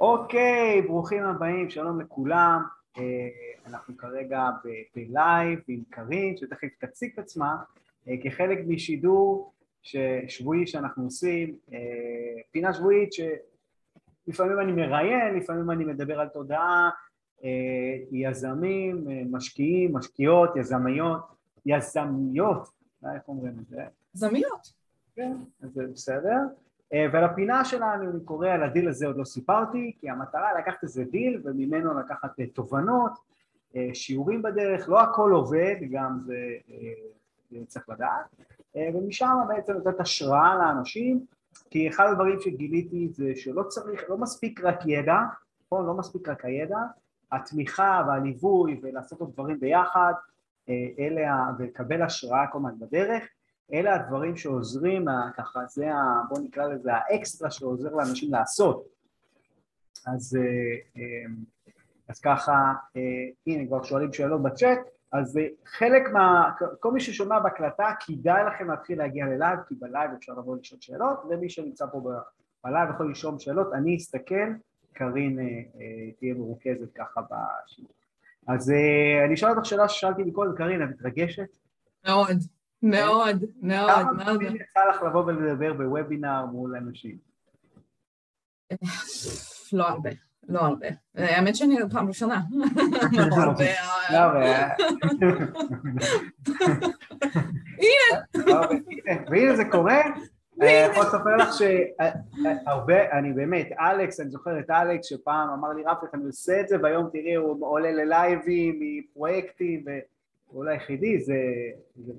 אוקיי, ברוכים הבאים, שלום לכולם. אה, אנחנו כרגע בלייב עם קארין, שתכף תציג את עצמה, אה, כחלק משידור שבועי שאנחנו עושים, אה, פינה שבועית שלפעמים אני מראיין, לפעמים אני מדבר על תודעה, יזמים, משקיעים, משקיעות, יזמיות, יזמיות, איך אומרים את זה? יזמיות. כן, אז זה בסדר. אה, ולפינה שלנו אני קורא על הדיל הזה עוד לא סיפרתי, כי המטרה לקחת איזה דיל וממנו לקחת אה, תובנות, אה, שיעורים בדרך, לא הכל עובד, גם זה צריך לדעת, ומשם בעצם לתת השראה לאנשים, כי אחד הדברים שגיליתי זה שלא צריך, לא מספיק רק ידע, נכון? לא מספיק רק הידע, התמיכה והליווי ולעשות את הדברים ביחד, אלה, ולקבל השראה כל הזמן בדרך, אלה הדברים שעוזרים, ככה זה, ה, בוא נקרא לזה האקסטרה שעוזר לאנשים לעשות. אז, אה, אה, אז ככה, אה, הנה כבר שואלים שאלות בצ'אט, אז חלק מה, כל מי ששומע בהקלטה, כדאי לכם להתחיל להגיע ללייב, כי בלייב אפשר לבוא לשאול שאלות, ומי שנמצא פה בלייב יכול לשאול שאלות, אני אסתכל, קארין תהיה מרוכזת ככה בשיעור. אז אני אשאל אותך שאלה ששאלתי מקודם, קארין, את מתרגשת? מאוד. מאוד, מאוד, מאוד. כמה פעמים יצא לך לבוא ולדבר בוובינר מול אנשים? לא הרבה, לא הרבה. האמת שאני פעם ראשונה. לא הרבה. לא. הנה. והנה זה קורה. אני יכול לספר לך שהרבה, אני באמת, אלכס, אני זוכר את אלכס שפעם אמר לי רפק, אני עושה את זה, והיום תראי, הוא עולה ללייבים מפרויקטים, הקול היחידי זה,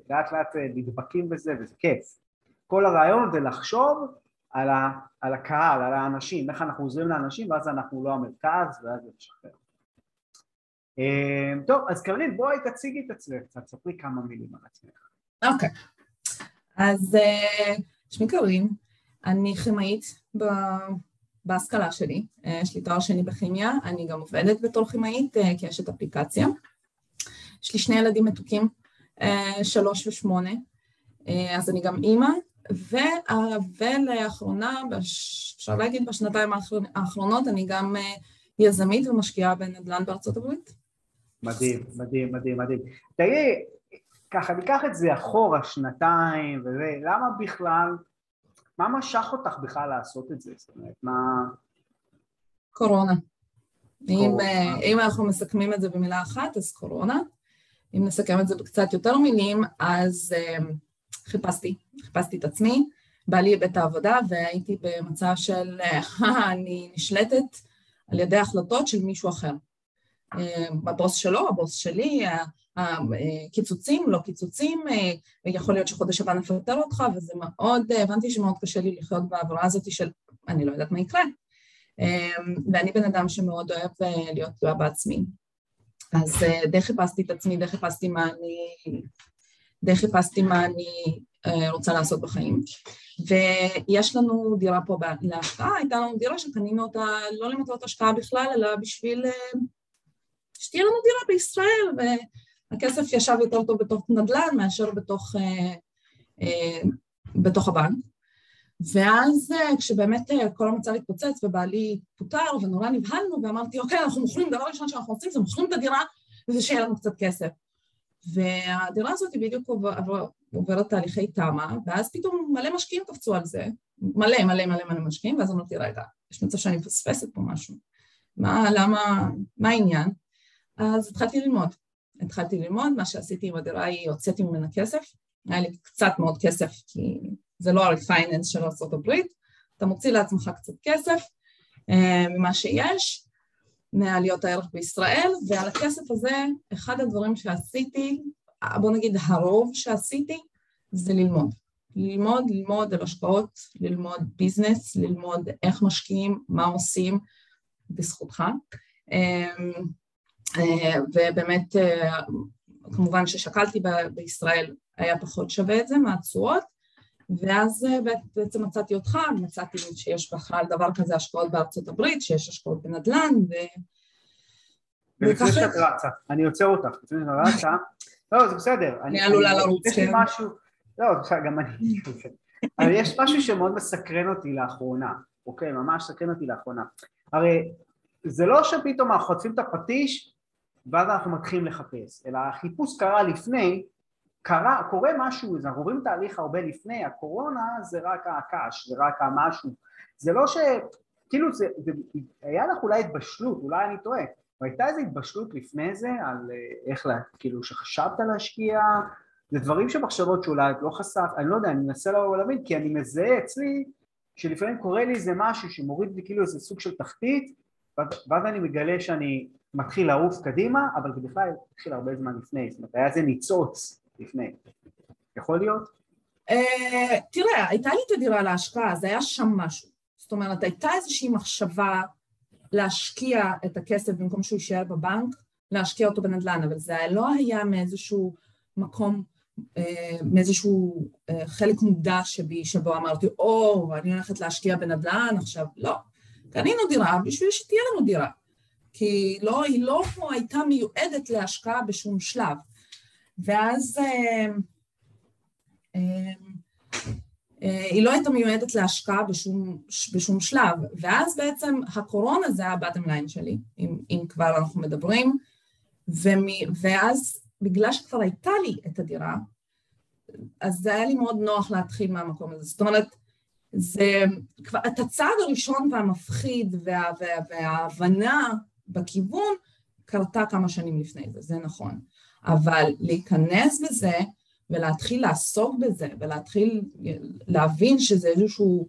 לאט לאט נדבקים בזה וזה כיף. כל הרעיון זה לחשוב על, ה, על הקהל, על האנשים, איך אנחנו עוזרים לאנשים ואז אנחנו לא המרכז ואז זה משחרר. אמ, טוב, אז קרנית בואי תציגי את עצמך קצת, ספרי כמה מילים על עצמך. אוקיי, okay. אז אה, שמי קרין, אני כימאית בהשכלה שלי, אה, יש לי תואר שני בכימיה, אני גם עובדת בתור כימאית אה, כאשת אפליקציה. יש לי שני ילדים מתוקים, אה, שלוש ושמונה, אה, אז אני גם אימא, ולאחרונה, אפשר להגיד בשנתיים האחרונות, אני גם אה, יזמית ומשקיעה בנדל"ן בארצות הברית. מדהים, מדהים, מדהים, מדהים. תראי, ככה ניקח את זה אחורה שנתיים וזה, למה בכלל, מה משך אותך בכלל לעשות את זה? זאת אומרת, מה... קורונה. אם, אם אנחנו מסכמים את זה במילה אחת, אז קורונה. אם נסכם את זה בקצת יותר מילים, אז uh, חיפשתי, חיפשתי את עצמי, בא לי בית העבודה והייתי במצב של uh, אני נשלטת על ידי החלטות של מישהו אחר. Uh, הבוס שלו, הבוס שלי, הקיצוצים, לא קיצוצים, יכול להיות שחודש הבא נפטר אותך, וזה מאוד, הבנתי שמאוד קשה לי לחיות בעבורה הזאת של אני לא יודעת מה יקרה. ואני בן אדם שמאוד אוהב להיות תלויה בעצמי. אז אה, די חיפשתי את עצמי, די חיפשתי מה אני, די חיפשתי מה אני אה, רוצה לעשות בחיים. ויש לנו דירה פה להשקעה, הייתה לנו דירה שקנינו אותה לא למטרות השקעה בכלל, אלא בשביל אה, שתהיה לנו דירה בישראל, והכסף ישב יותר טוב בתוך נדל"ן מאשר בתוך, בתוך הבנק. ואז אה, כשבאמת אה, כל המצב התפוצץ ובעלי פוטר ונורא נבהלנו ואמרתי אוקיי אנחנו מוכרים, דבר ראשון שאנחנו רוצים זה מוכרים את הדירה וזה שיהיה לנו קצת כסף. והדירה הזאת היא בדיוק עוברת תהליכי תמ"א ואז פתאום מלא משקיעים קפצו על זה, מלא מלא מלא מלא משקיעים ואז אמרתי רגע, יש מצב שאני מפספסת פה משהו, מה, למה, מה העניין? אז התחלתי ללמוד, התחלתי ללמוד, מה שעשיתי עם הדירה היא הוצאתי ממנה כסף, היה לי קצת מאוד כסף כי זה לא הריפייננס של ארה"ב, אתה מוציא לעצמך קצת כסף אה, ממה שיש, מעליות הערך בישראל, ועל הכסף הזה, אחד הדברים שעשיתי, בוא נגיד הרוב שעשיתי, זה ללמוד. ללמוד, ללמוד על השקעות, ללמוד ביזנס, ללמוד איך משקיעים, מה עושים, בזכותך. אה, אה, ובאמת, כמובן ששקלתי בישראל היה פחות שווה את זה מהתשואות, ואז אה, בעצם מצאתי אותך, מצאתי שיש בכלל דבר כזה השקעות בארצות הברית, שיש השקעות בנדל"ן, ו... ולפני שאת רצה, אני עוצר אותך, לפני שאת רצה, לא, זה בסדר. אני עלולה לרוץ, כן. יש לי משהו, לא, בסדר, גם אני, אבל יש משהו שמאוד מסקרן אותי לאחרונה, אוקיי, ממש מסקרן אותי לאחרונה. הרי זה לא שפתאום אנחנו חוטפים את הפטיש ואז אנחנו מתחילים לחפש, אלא החיפוש קרה לפני, קרה, קורה משהו, אנחנו רואים תהליך הרבה לפני, הקורונה זה רק הקש, זה רק המשהו, זה לא ש... כאילו זה, זה היה לך אולי התבשלות, אולי אני טועה, והייתה איזו התבשלות לפני זה על אה, איך, לה, כאילו שחשבת להשקיע, זה דברים שמחשבות שאולי את לא חשפת, אני לא יודע, אני מנסה לא להבין, כי אני מזהה אצלי שלפעמים קורה לי איזה משהו שמוריד לי כאילו איזה סוג של תחתית, ואז אני מגלה שאני מתחיל לעוף קדימה, אבל זה בכלל התחיל הרבה זמן לפני, זאת אומרת היה איזה ניצוץ לפני, יכול להיות? אה, תראה, הייתה לי את הדירה להשקעה, אז היה שם משהו. זאת אומרת, הייתה איזושהי מחשבה להשקיע את הכסף במקום שהוא יישאר בבנק, להשקיע אותו בנדל"ן, אבל זה לא היה מאיזשהו מקום, אה, מאיזשהו אה, חלק מודע שבי, שבו אמרתי, או, אני הולכת להשקיע בנדל"ן עכשיו, לא. קנינו דירה בשביל שתהיה לנו דירה, כי לא, היא לא הייתה מיועדת להשקעה בשום שלב. ואז אה, אה, אה, היא לא הייתה מיועדת להשקעה בשום, בשום שלב, ואז בעצם הקורונה זה ה bottom line שלי, אם, אם כבר אנחנו מדברים, ומי, ואז בגלל שכבר הייתה לי את הדירה, אז זה היה לי מאוד נוח להתחיל מהמקום הזה. זאת אומרת, זה כבר, את הצעד הראשון והמפחיד וה, וה, וההבנה בכיוון קרתה כמה שנים לפני זה, זה נכון. אבל להיכנס בזה ולהתחיל לעסוק בזה ולהתחיל להבין שזה איזשהו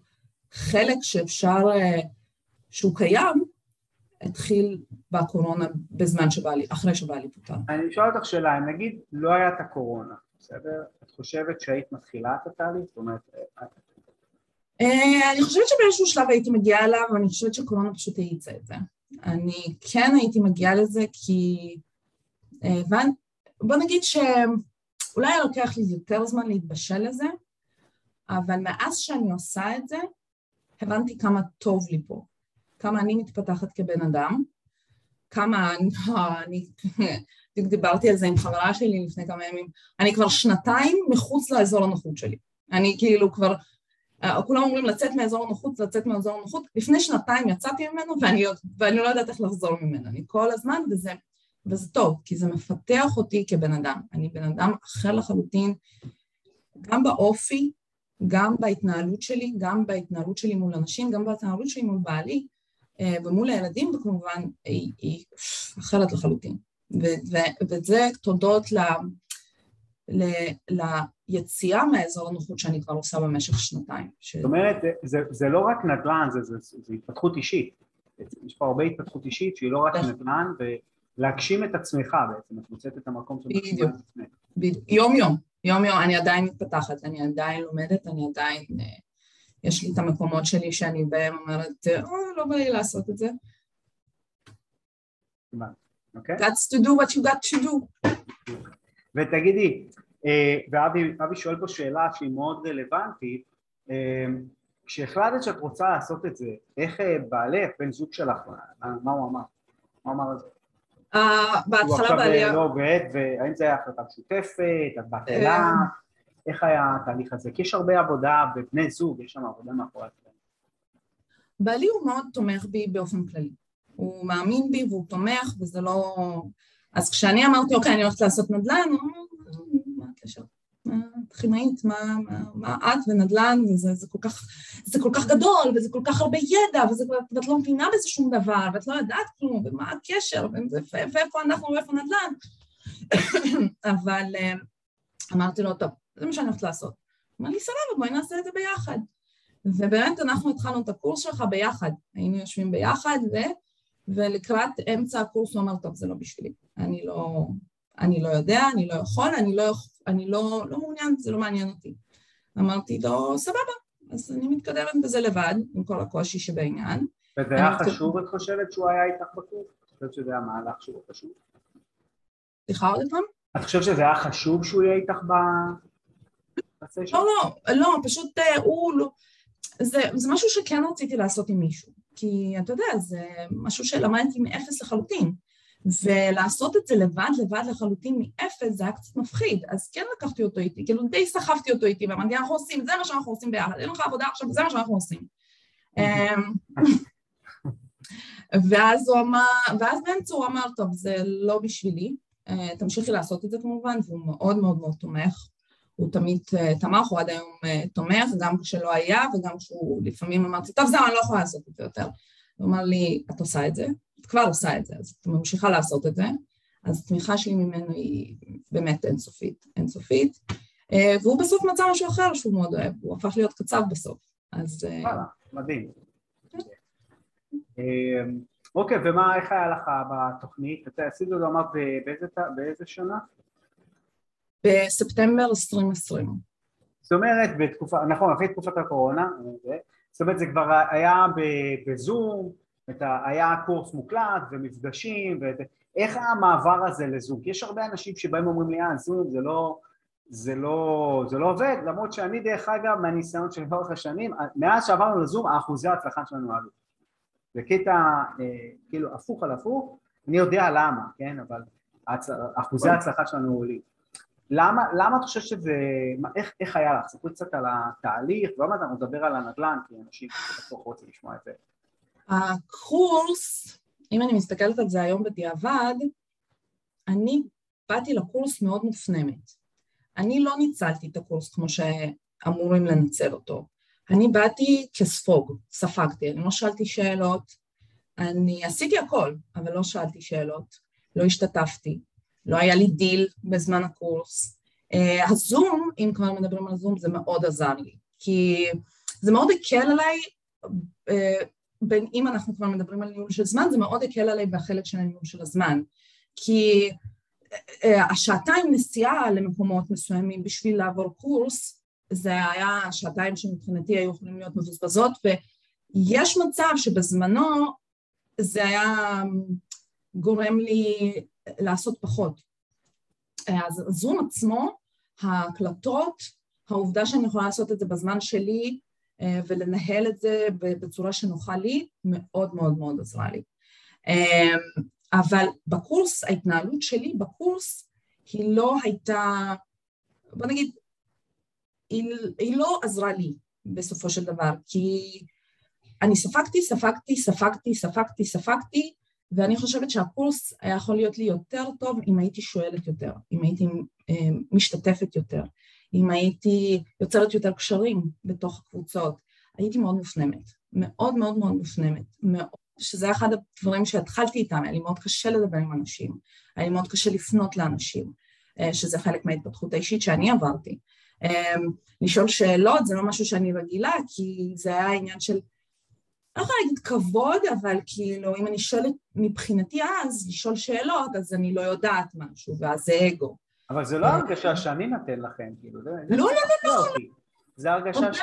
חלק שאפשר, אה, שהוא קיים, התחיל בקורונה בזמן שבא לי, אחרי שבא לי פוטר. אני אשאל אותך שאלה, אם נגיד לא היה את הקורונה, בסדר? את חושבת שהיית מתחילה את התהליך? זאת אומרת... אה, אה, אני חושבת שבאיזשהו שלב הייתי מגיעה אליו, ואני חושבת שקורונה פשוט האיצה את זה. אני כן הייתי מגיעה לזה כי... בוא נגיד שאולי לוקח לי יותר זמן להתבשל לזה, אבל מאז שאני עושה את זה, הבנתי כמה טוב לי פה, כמה אני מתפתחת כבן אדם, כמה אני, בדיוק דיברתי על זה עם חברה שלי לפני כמה ימים, אני כבר שנתיים מחוץ לאזור הנוחות שלי. אני כאילו כבר, כולם אומרים לצאת מאזור הנוחות, לצאת מאזור הנוחות, לפני שנתיים יצאתי ממנו ואני, ואני לא יודעת איך לחזור ממנו, אני כל הזמן, וזה וזה טוב, כי זה מפתח אותי כבן אדם. אני בן אדם אחר לחלוטין, גם באופי, גם בהתנהלות שלי, גם בהתנהלות שלי מול אנשים, גם בהתנהלות שלי מול בעלי אה, ומול הילדים, וכמובן היא, היא אחרת לחלוטין. וזה תודות ל, ל, ליציאה מהאזור הנוחות שאני כבר עושה במשך שנתיים. ש... זאת אומרת, זה, זה לא רק נדל"ן, זה, זה, זה התפתחות אישית. יש פה הרבה התפתחות אישית שהיא לא רק נדל"ן, להגשים את עצמך בעצם, את מוצאת את המקום של בדיוק, בדיוק, יום יום, יום יום, אני עדיין מתפתחת, אני עדיין לומדת, אני עדיין, אה, יש לי את המקומות שלי שאני בהם אומרת, אה, לא בא לי לעשות את זה. אוקיי. That's to do what you got to do. ותגידי, אה, ואבי שואל פה שאלה שהיא מאוד רלוונטית, כשהחלטת שאת רוצה לעשות את זה, איך בעלך, בן זוג שלך, מה הוא אמר? מה אמר על זה? בהתחלה בעלייה... הוא עכשיו לא עובד, והאם זה היה החלטה משותפת, את בהתחלה, איך היה התהליך הזה? כי יש הרבה עבודה בבני זוג, יש שם עבודה מאחורי זה. בעלי הוא מאוד תומך בי באופן כללי. הוא מאמין בי והוא תומך, וזה לא... אז כשאני אמרתי, אוקיי, אני הולכת לעשות נדל"ן, הוא אמר, מה הקשר? כימאית, מה, מה, מה את ונדל"ן, וזה זה כל, כך, זה כל כך גדול, וזה כל כך הרבה ידע, וזה, ואת לא מבינה בזה שום דבר, ואת לא יודעת כלום, ומה הקשר, ואיפה אנחנו ואיפה נדל"ן. אבל אה, אמרתי לו, טוב, זה מה שאני הולכת לעשות. אמר לי, סבבה, בואי נעשה את זה ביחד. ובאמת אנחנו התחלנו את הקורס שלך ביחד, היינו יושבים ביחד, ו... ולקראת אמצע הקורס הוא אמר, טוב, זה לא בשבילי, אני לא, אני לא יודע, אני לא יכול, אני לא, אני לא, לא מעוניין, זה לא מעניין אותי. אמרתי לו, סבבה, אז אני מתקדמת בזה לבד, עם כל הקושי שבעניין. וזה היה חשוב, את חושבת, שהוא היה איתך בקורס? את חושבת שזה היה מהלך שהוא חשוב? סליחה עוד פעם? את חושבת שזה היה חשוב שהוא יהיה איתך ב... לא, לא, לא, פשוט אה, הוא לא... זה, זה משהו שכן רציתי לעשות עם מישהו, כי אתה יודע, זה משהו שלמדתי מאפס לחלוטין. ולעשות את זה לבד, לבד לחלוטין מאפס, זה היה קצת מפחיד, אז כן לקחתי אותו איתי, כאילו די סחבתי אותו איתי, ואמרתי, אנחנו עושים, זה מה שאנחנו עושים ביחד, אין לך עבודה עכשיו, זה מה שאנחנו עושים. אמ, ואז הוא אמר, ואז באמצע הוא אמר, טוב, זה לא בשבילי, אה, תמשיכי לעשות את זה כמובן, והוא מאוד מאוד מאוד תומך. הוא תמיד אה, תמך, הוא עד היום אה, תומך, גם כשלא היה וגם כשהוא לפעמים אמרתי, טוב, זהו, אני לא יכולה לעשות את זה יותר. הוא אמר לי, את עושה את זה, את כבר עושה את זה, אז את ממשיכה לעשות את זה. אז התמיכה שלי ממנו היא באמת אינסופית, אינסופית. והוא בסוף מצא משהו אחר שהוא מאוד אוהב, הוא הפך להיות קצב בסוף, אז... וואלה, מדהים. אמ, אוקיי, ומה, איך היה לך בתוכנית? אתה עשית את זה, אמרת, באיזה שנה? בספטמבר 2020. זאת אומרת, בתקופה, נכון, אחרי תקופת הקורונה, זאת אומרת, זה כבר היה בזום, היה קורס מוקלט ומפגשים, איך המעבר הזה לזום? כי יש הרבה אנשים שבאים ואומרים לי, אה, זום זה לא, זה לא, זה לא עובד, למרות שאני דרך אגב, מהניסיון שלי לאורך השנים, מאז שעברנו לזום, האחוזי ההצלחה שלנו עלו. זה קטע אה, כאילו הפוך על הפוך, אני יודע למה, כן, אבל אחוזי ההצלחה שלנו עולים. למה, למה אתה חושב שזה, איך, איך היה לך? ספרי קצת על התהליך, ולמה אתה מדבר על הנדל"ן, כי אנשים בטוח רוצים לשמוע את זה. הקורס, אם אני מסתכלת על זה היום בדיעבד, אני באתי לקורס מאוד מופנמת. אני לא ניצלתי את הקורס כמו שאמורים לנצל אותו. אני באתי כספוג, ספגתי, אני לא שאלתי שאלות, אני עשיתי הכל, אבל לא שאלתי שאלות, לא השתתפתי, לא היה לי דיל בזמן הקורס. אה, הזום, אם כבר מדברים על הזום, זה מאוד עזר לי, כי זה מאוד הקל עליי, אה, בין אם אנחנו כבר מדברים על ניהול של זמן, זה מאוד הקל עליי בחלק של הניהול של הזמן, כי uh, השעתיים נסיעה למקומות מסוימים בשביל לעבור קורס, זה היה שעתיים שמבחינתי היו יכולים להיות מבוזבזות, ויש מצב שבזמנו זה היה גורם לי לעשות פחות. אז זום עצמו, ההקלטות, העובדה שאני יכולה לעשות את זה בזמן שלי אה, ולנהל את זה בצורה שנוחה לי, מאוד מאוד מאוד עזרה לי. אה, אבל בקורס, ההתנהלות שלי בקורס היא לא הייתה, בוא נגיד, היא, היא לא עזרה לי בסופו של דבר, כי אני ספגתי, ספגתי, ספגתי, ספגתי, ספגתי, ואני חושבת שהקורס היה יכול להיות לי יותר טוב אם הייתי שואלת יותר, אם הייתי אה, משתתפת יותר, אם הייתי יוצרת יותר קשרים בתוך הקבוצות. הייתי מאוד מופנמת, מאוד מאוד מאוד מופנמת, מאוד, שזה אחד הדברים שהתחלתי איתם, היה לי מאוד קשה לדבר עם אנשים, היה לי מאוד קשה לפנות לאנשים, אה, שזה חלק מההתפתחות האישית שאני עברתי. אמ, לשאול שאלות זה לא משהו שאני רגילה, כי זה היה עניין של, לא יכולה להגיד כבוד, אבל כאילו, אם אני שואלת מבחינתי אז, לשאול שאלות, אז אני לא יודעת משהו, ואז זה אגו. אבל זה לא אה, הרגשה שאני נותן לכם, כאילו, זה... לא, לא, לא, לא. זה הרגשה ש...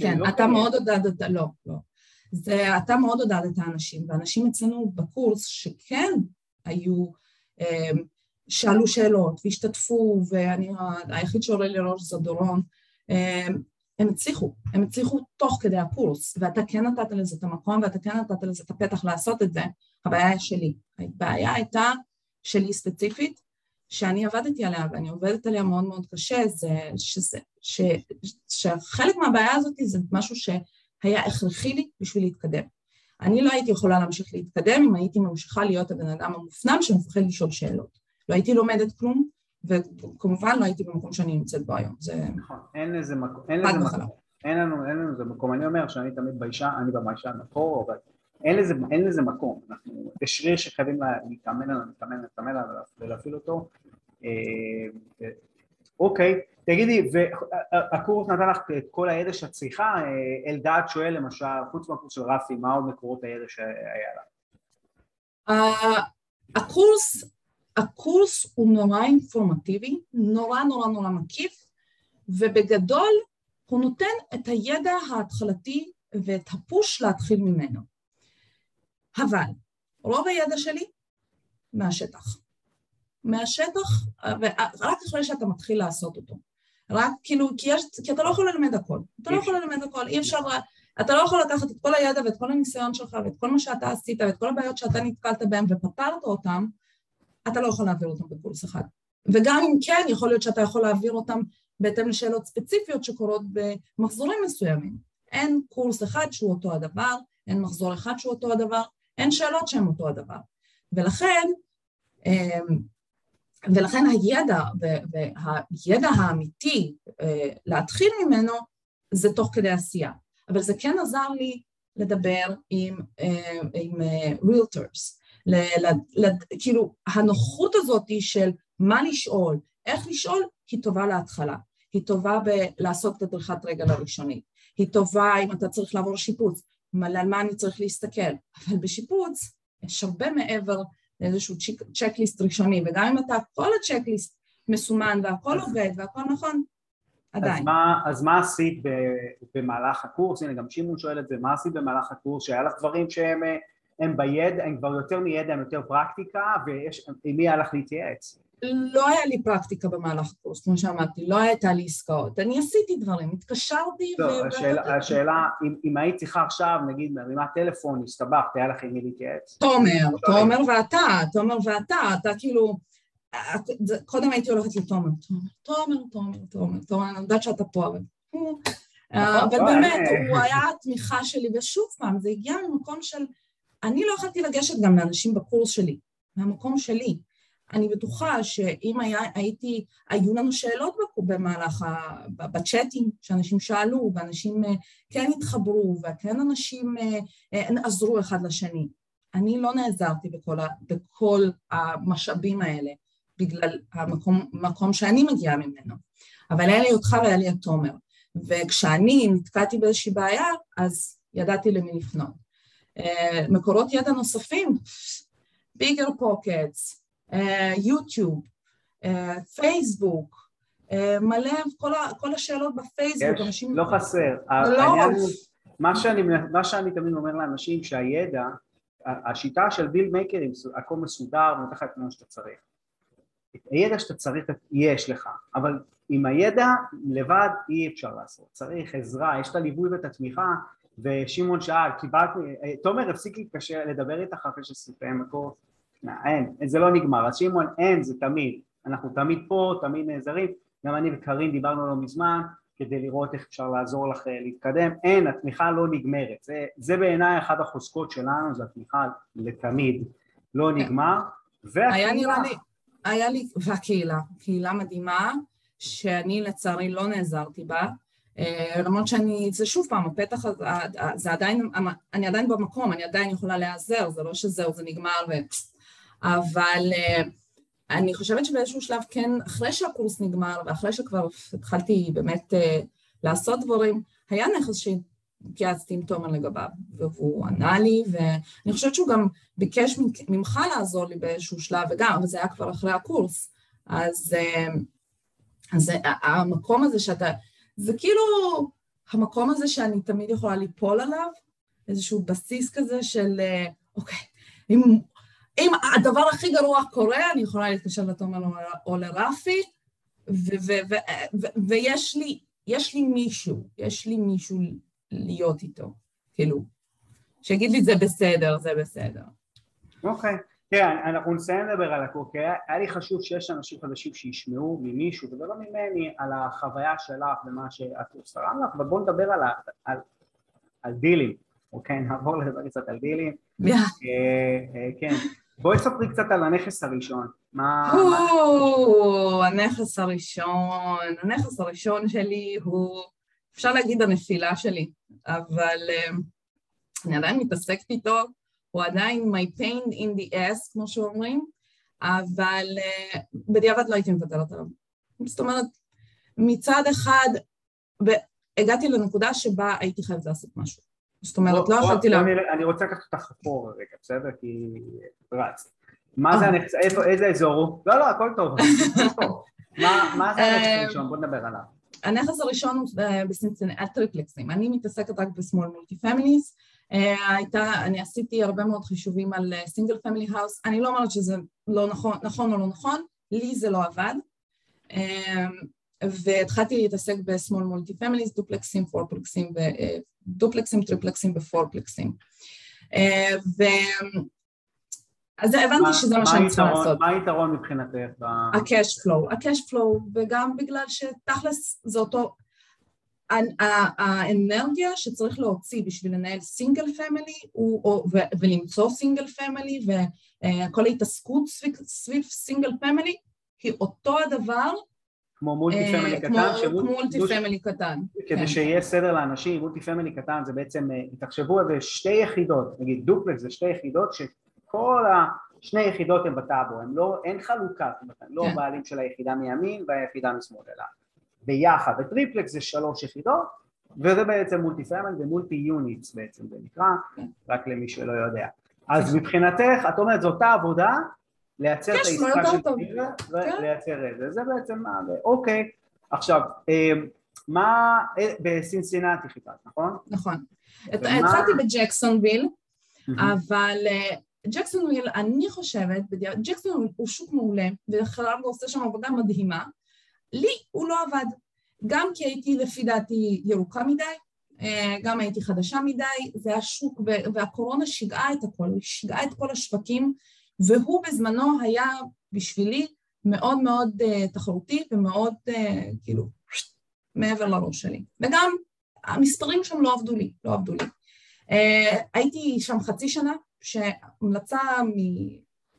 כן, אתה מאוד עודדת, לא, לא. זה, אתה מאוד עודדת האנשים, ואנשים אצלנו בקורס שכן היו, אמ, שאלו שאלות והשתתפו, ואני, היחיד שעולה לי ראש זה דורון, הם, הם הצליחו, הם הצליחו תוך כדי הקורס, ואתה כן נתת לזה את המקום ואתה כן נתת לזה את הפתח לעשות את זה, הבעיה שלי. הבעיה הייתה שלי ספציפית, שאני עבדתי עליה ואני עובדת עליה מאוד מאוד קשה, זה שזה, ש, שחלק מהבעיה הזאת זה משהו שהיה הכרחי לי בשביל להתקדם. אני לא הייתי יכולה להמשיך להתקדם אם הייתי ממשיכה להיות הבן אדם המופנם שמפחד לשאול שאלות. לא הייתי לומדת כלום, וכמובן לא הייתי במקום שאני נמצאת בו היום. זה... נכון, אין לזה מקום, אין. אין לנו, אין לנו איזה מקום. אני אומר שאני תמיד ביישן, אני בביישן מקור, אבל אין לזה, אין לזה מקום. אנחנו, יש שריר שחייבים להתאמן עליו, להתאמן, להתאמן עליו ולהפעיל אותו. אה, אה, אוקיי, תגידי, והקורס נתן לך את כל הידע שאת צריכה, אה, אלדד שואל למשל, חוץ מהקורס של רפי, מה עוד מקורות הידע שהיה לה? הקורס הקורס הוא נורא אינפורמטיבי, נורא נורא נורא מקיף, ובגדול הוא נותן את הידע ההתחלתי ואת הפוש להתחיל ממנו. אבל רוב הידע שלי מהשטח. מהשטח, רק אחרי שאתה מתחיל לעשות אותו. רק כאילו, כי, יש, כי אתה לא יכול ללמד הכל. אתה לא יכול ללמד הכל, אי אפשר... אתה לא יכול לקחת את כל הידע ואת כל הניסיון שלך ואת כל מה שאתה עשית ואת כל הבעיות שאתה נתקלת בהן ופתרת אותן אתה לא יכול להעביר אותם בקורס אחד. וגם אם כן, יכול להיות שאתה יכול להעביר אותם בהתאם לשאלות ספציפיות שקורות במחזורים מסוימים. אין קורס אחד שהוא אותו הדבר, אין מחזור אחד שהוא אותו הדבר, אין שאלות שהן אותו הדבר. ולכן, אמ, ולכן הידע והידע האמיתי אה, להתחיל ממנו זה תוך כדי עשייה. אבל זה כן עזר לי לדבר עם, אה, עם. אה, כאילו, הנוחות הזאת של מה לשאול, איך לשאול, היא טובה להתחלה. היא טובה בלעשות את הדרכת רגל הראשונית. היא טובה אם אתה צריך לעבור שיפוץ, על מה אני צריך להסתכל. אבל בשיפוץ יש הרבה מעבר לאיזשהו צ'קליסט ראשוני, וגם אם אתה, כל הצ'קליסט מסומן והכל עובד והכל נכון, עדיין. אז מה, אז מה עשית במהלך הקורס? הנה גם שמעון שואל את זה, מה עשית במהלך הקורס? שהיה לך דברים שהם הם בידע, הם כבר יותר מידע, הם יותר פרקטיקה, ועם מי היה לך להתייעץ? לא היה לי פרקטיקה במהלך הקורס, כמו שאמרתי, לא הייתה לי עסקאות. אני עשיתי דברים, התקשרתי ו... לא, השאלה, השאלה אם, אם היית צריכה עכשיו, נגיד, מרימה טלפון, הסתבכת, היה לך עם מי להתייעץ? תומר, תומר ואתה, תומר ואתה, אתה כאילו... קודם הייתי הולכת לתומר, תומר, תומר, תומר, תומר, אני יודעת שאתה פה, אבל... נכון, אבל באמת, הוא היה התמיכה שלי, ושוב פעם, זה הגיע ממקום של... אני לא יכולתי לגשת גם לאנשים בקורס שלי, מהמקום שלי. אני בטוחה שאם היה, הייתי, היו לנו שאלות במהלך, ה, בצ'אטים שאנשים שאלו, ואנשים אה, כן התחברו, וכן אנשים אה, אה, עזרו אחד לשני. אני לא נעזרתי בכל, ה, בכל המשאבים האלה, בגלל המקום שאני מגיעה ממנו. אבל היה לי אותך והיה לי את תומר. וכשאני נתקעתי באיזושהי בעיה, אז ידעתי למי לפנות. מקורות ידע נוספים, ביגר פוקטס, יוטיוב, פייסבוק, מלא, כל, כל השאלות בפייסבוק, יש, אנשים... לא חסר. לא. מה שאני, מה שאני תמיד אומר לאנשים, שהידע, השיטה של ביל מייקרים, הכל מסודר ונותן לך את מה שאתה צריך. את הידע שאתה צריך, יש לך, אבל עם הידע לבד אי אפשר לעשות, צריך עזרה, יש את הליווי ואת התמיכה, ושמעון שאל, קיבלתי, תומר הפסיק להתקשר, לדבר איתך אחרי שסיפר הקורס, אין, זה לא נגמר, אז שמעון אין זה תמיד, אנחנו תמיד פה, תמיד נעזרים, גם אני וקארין דיברנו לא מזמן כדי לראות איך אפשר לעזור לך אה, להתקדם, אין, התמיכה לא נגמרת, זה, זה בעיניי אחת החוזקות שלנו, זה התמיכה לתמיד, לא כן. נגמר, והקהילה... היה נראה לי, היה לי, והקהילה, קהילה מדהימה, שאני לצערי לא נעזרתי בה, אה, למרות שאני, זה שוב פעם, הפתח הזה, זה עדיין, אני עדיין במקום, אני עדיין יכולה להיעזר, זה לא שזהו, זה נגמר ו... אבל uh, אני חושבת שבאיזשהו שלב כן, אחרי שהקורס נגמר ואחרי שכבר התחלתי באמת uh, לעשות דברים, היה נכס שהתייעצתי עם תומר לגביו, והוא ענה לי, ואני חושבת שהוא גם ביקש ממך לעזור לי באיזשהו שלב, וגם, אבל זה היה כבר אחרי הקורס, אז, uh, אז המקום הזה שאתה, זה כאילו המקום הזה שאני תמיד יכולה ליפול עליו, איזשהו בסיס כזה של, אוקיי, אם אם הדבר הכי גרוע קורה, אני יכולה להתקשר לתומר או לרפי, ויש לי, יש לי מישהו, יש לי מישהו להיות איתו, כאילו, שיגיד לי זה בסדר, זה בסדר. אוקיי. Okay. כן, אנחנו נסיים לדבר על הכל, כי היה לי חשוב שיש אנשים חדשים שישמעו ממישהו, ולא ממני, על החוויה שלך ומה שאת עושה לך, אבל בואו נדבר על, על, על דילים, אוקיי? נעבור לדבר קצת על דילים. Yeah. אה, אה, כן. בואי ספרי קצת על הנכס הראשון. מה... הנכס הראשון, הנכס הראשון שלי הוא, אפשר להגיד הנפילה שלי, אבל אה, אני עדיין מתעסקת איתו, הוא עדיין my pain in the ass, כמו שאומרים, אבל אה, בדיעבד לא הייתי מוותרת עליו. זאת אומרת, מצד אחד, הגעתי לנקודה שבה הייתי חייבת לעשות משהו. זאת אומרת, לא יכולתי לה... אני רוצה לקחת אותך אחורה רגע, בסדר? כי רץ. מה זה אה. הנכס, איפה, איזה אזור הוא? לא, לא, הכל טוב. מה זה הנכס אה, הראשון? בוא נדבר עליו. הנכס הראשון הוא אה, הטריפלקסים. אני מתעסקת רק ב small multi families. הייתה, אני עשיתי הרבה מאוד חישובים על single family house. אני לא אומרת שזה לא נכון, נכון או לא נכון, לי זה לא עבד. והתחלתי להתעסק ב small multi families, דופלקסים, פורפלקסים, דופלקסים, טריפלקסים ופורפלקסים. ו... אז הבנתי שזה מה שאני צריכה לעשות. מה היתרון מבחינתך? ה-cash flow, ה-cash flow, וגם בגלל שתכלס זה אותו, האנרגיה שצריך להוציא בשביל לנהל single family ולמצוא single family וכל ההתעסקות סביב single family היא אותו הדבר כמו multi family קטן, כמו multi family קטן. כדי כן. שיהיה סדר לאנשים, multi family קטן זה בעצם, תחשבו על זה שתי יחידות, נגיד דופלקס זה שתי יחידות שכל השני יחידות הן בטאבו, לא, אין חלוקה, לא כן. בעלים של היחידה מימין והיחידה משמאל אלא ביחד, וטריפלקס זה שלוש יחידות וזה בעצם multi family ו multi units בעצם זה נקרא, כן. רק למי שלא יודע. אז מבחינתך, את אומרת זו אותה עבודה, לייצר את העסקה של סינגר ולייצר את זה, זה בעצם מה, אוקיי, עכשיו, אמ, מה, אה, בסינסינטי חיפשת, נכון? נכון, התחלתי בג'קסונוויל, אבל אה, ג'קסונוויל, אני חושבת, ג'קסונוויל הוא שוק מעולה, וחרב עושה שם עבודה מדהימה, לי הוא לא עבד, גם כי הייתי לפי דעתי ירוקה מדי, אה, גם הייתי חדשה מדי, זה השוק, והקורונה שיגעה את הכל, שיגעה את כל השווקים, והוא בזמנו היה בשבילי מאוד מאוד uh, תחרותי ומאוד uh, כאילו מעבר לראש שלי. וגם המספרים שם לא עבדו לי, לא עבדו לי. Uh, הייתי שם חצי שנה, שהמלצה מ...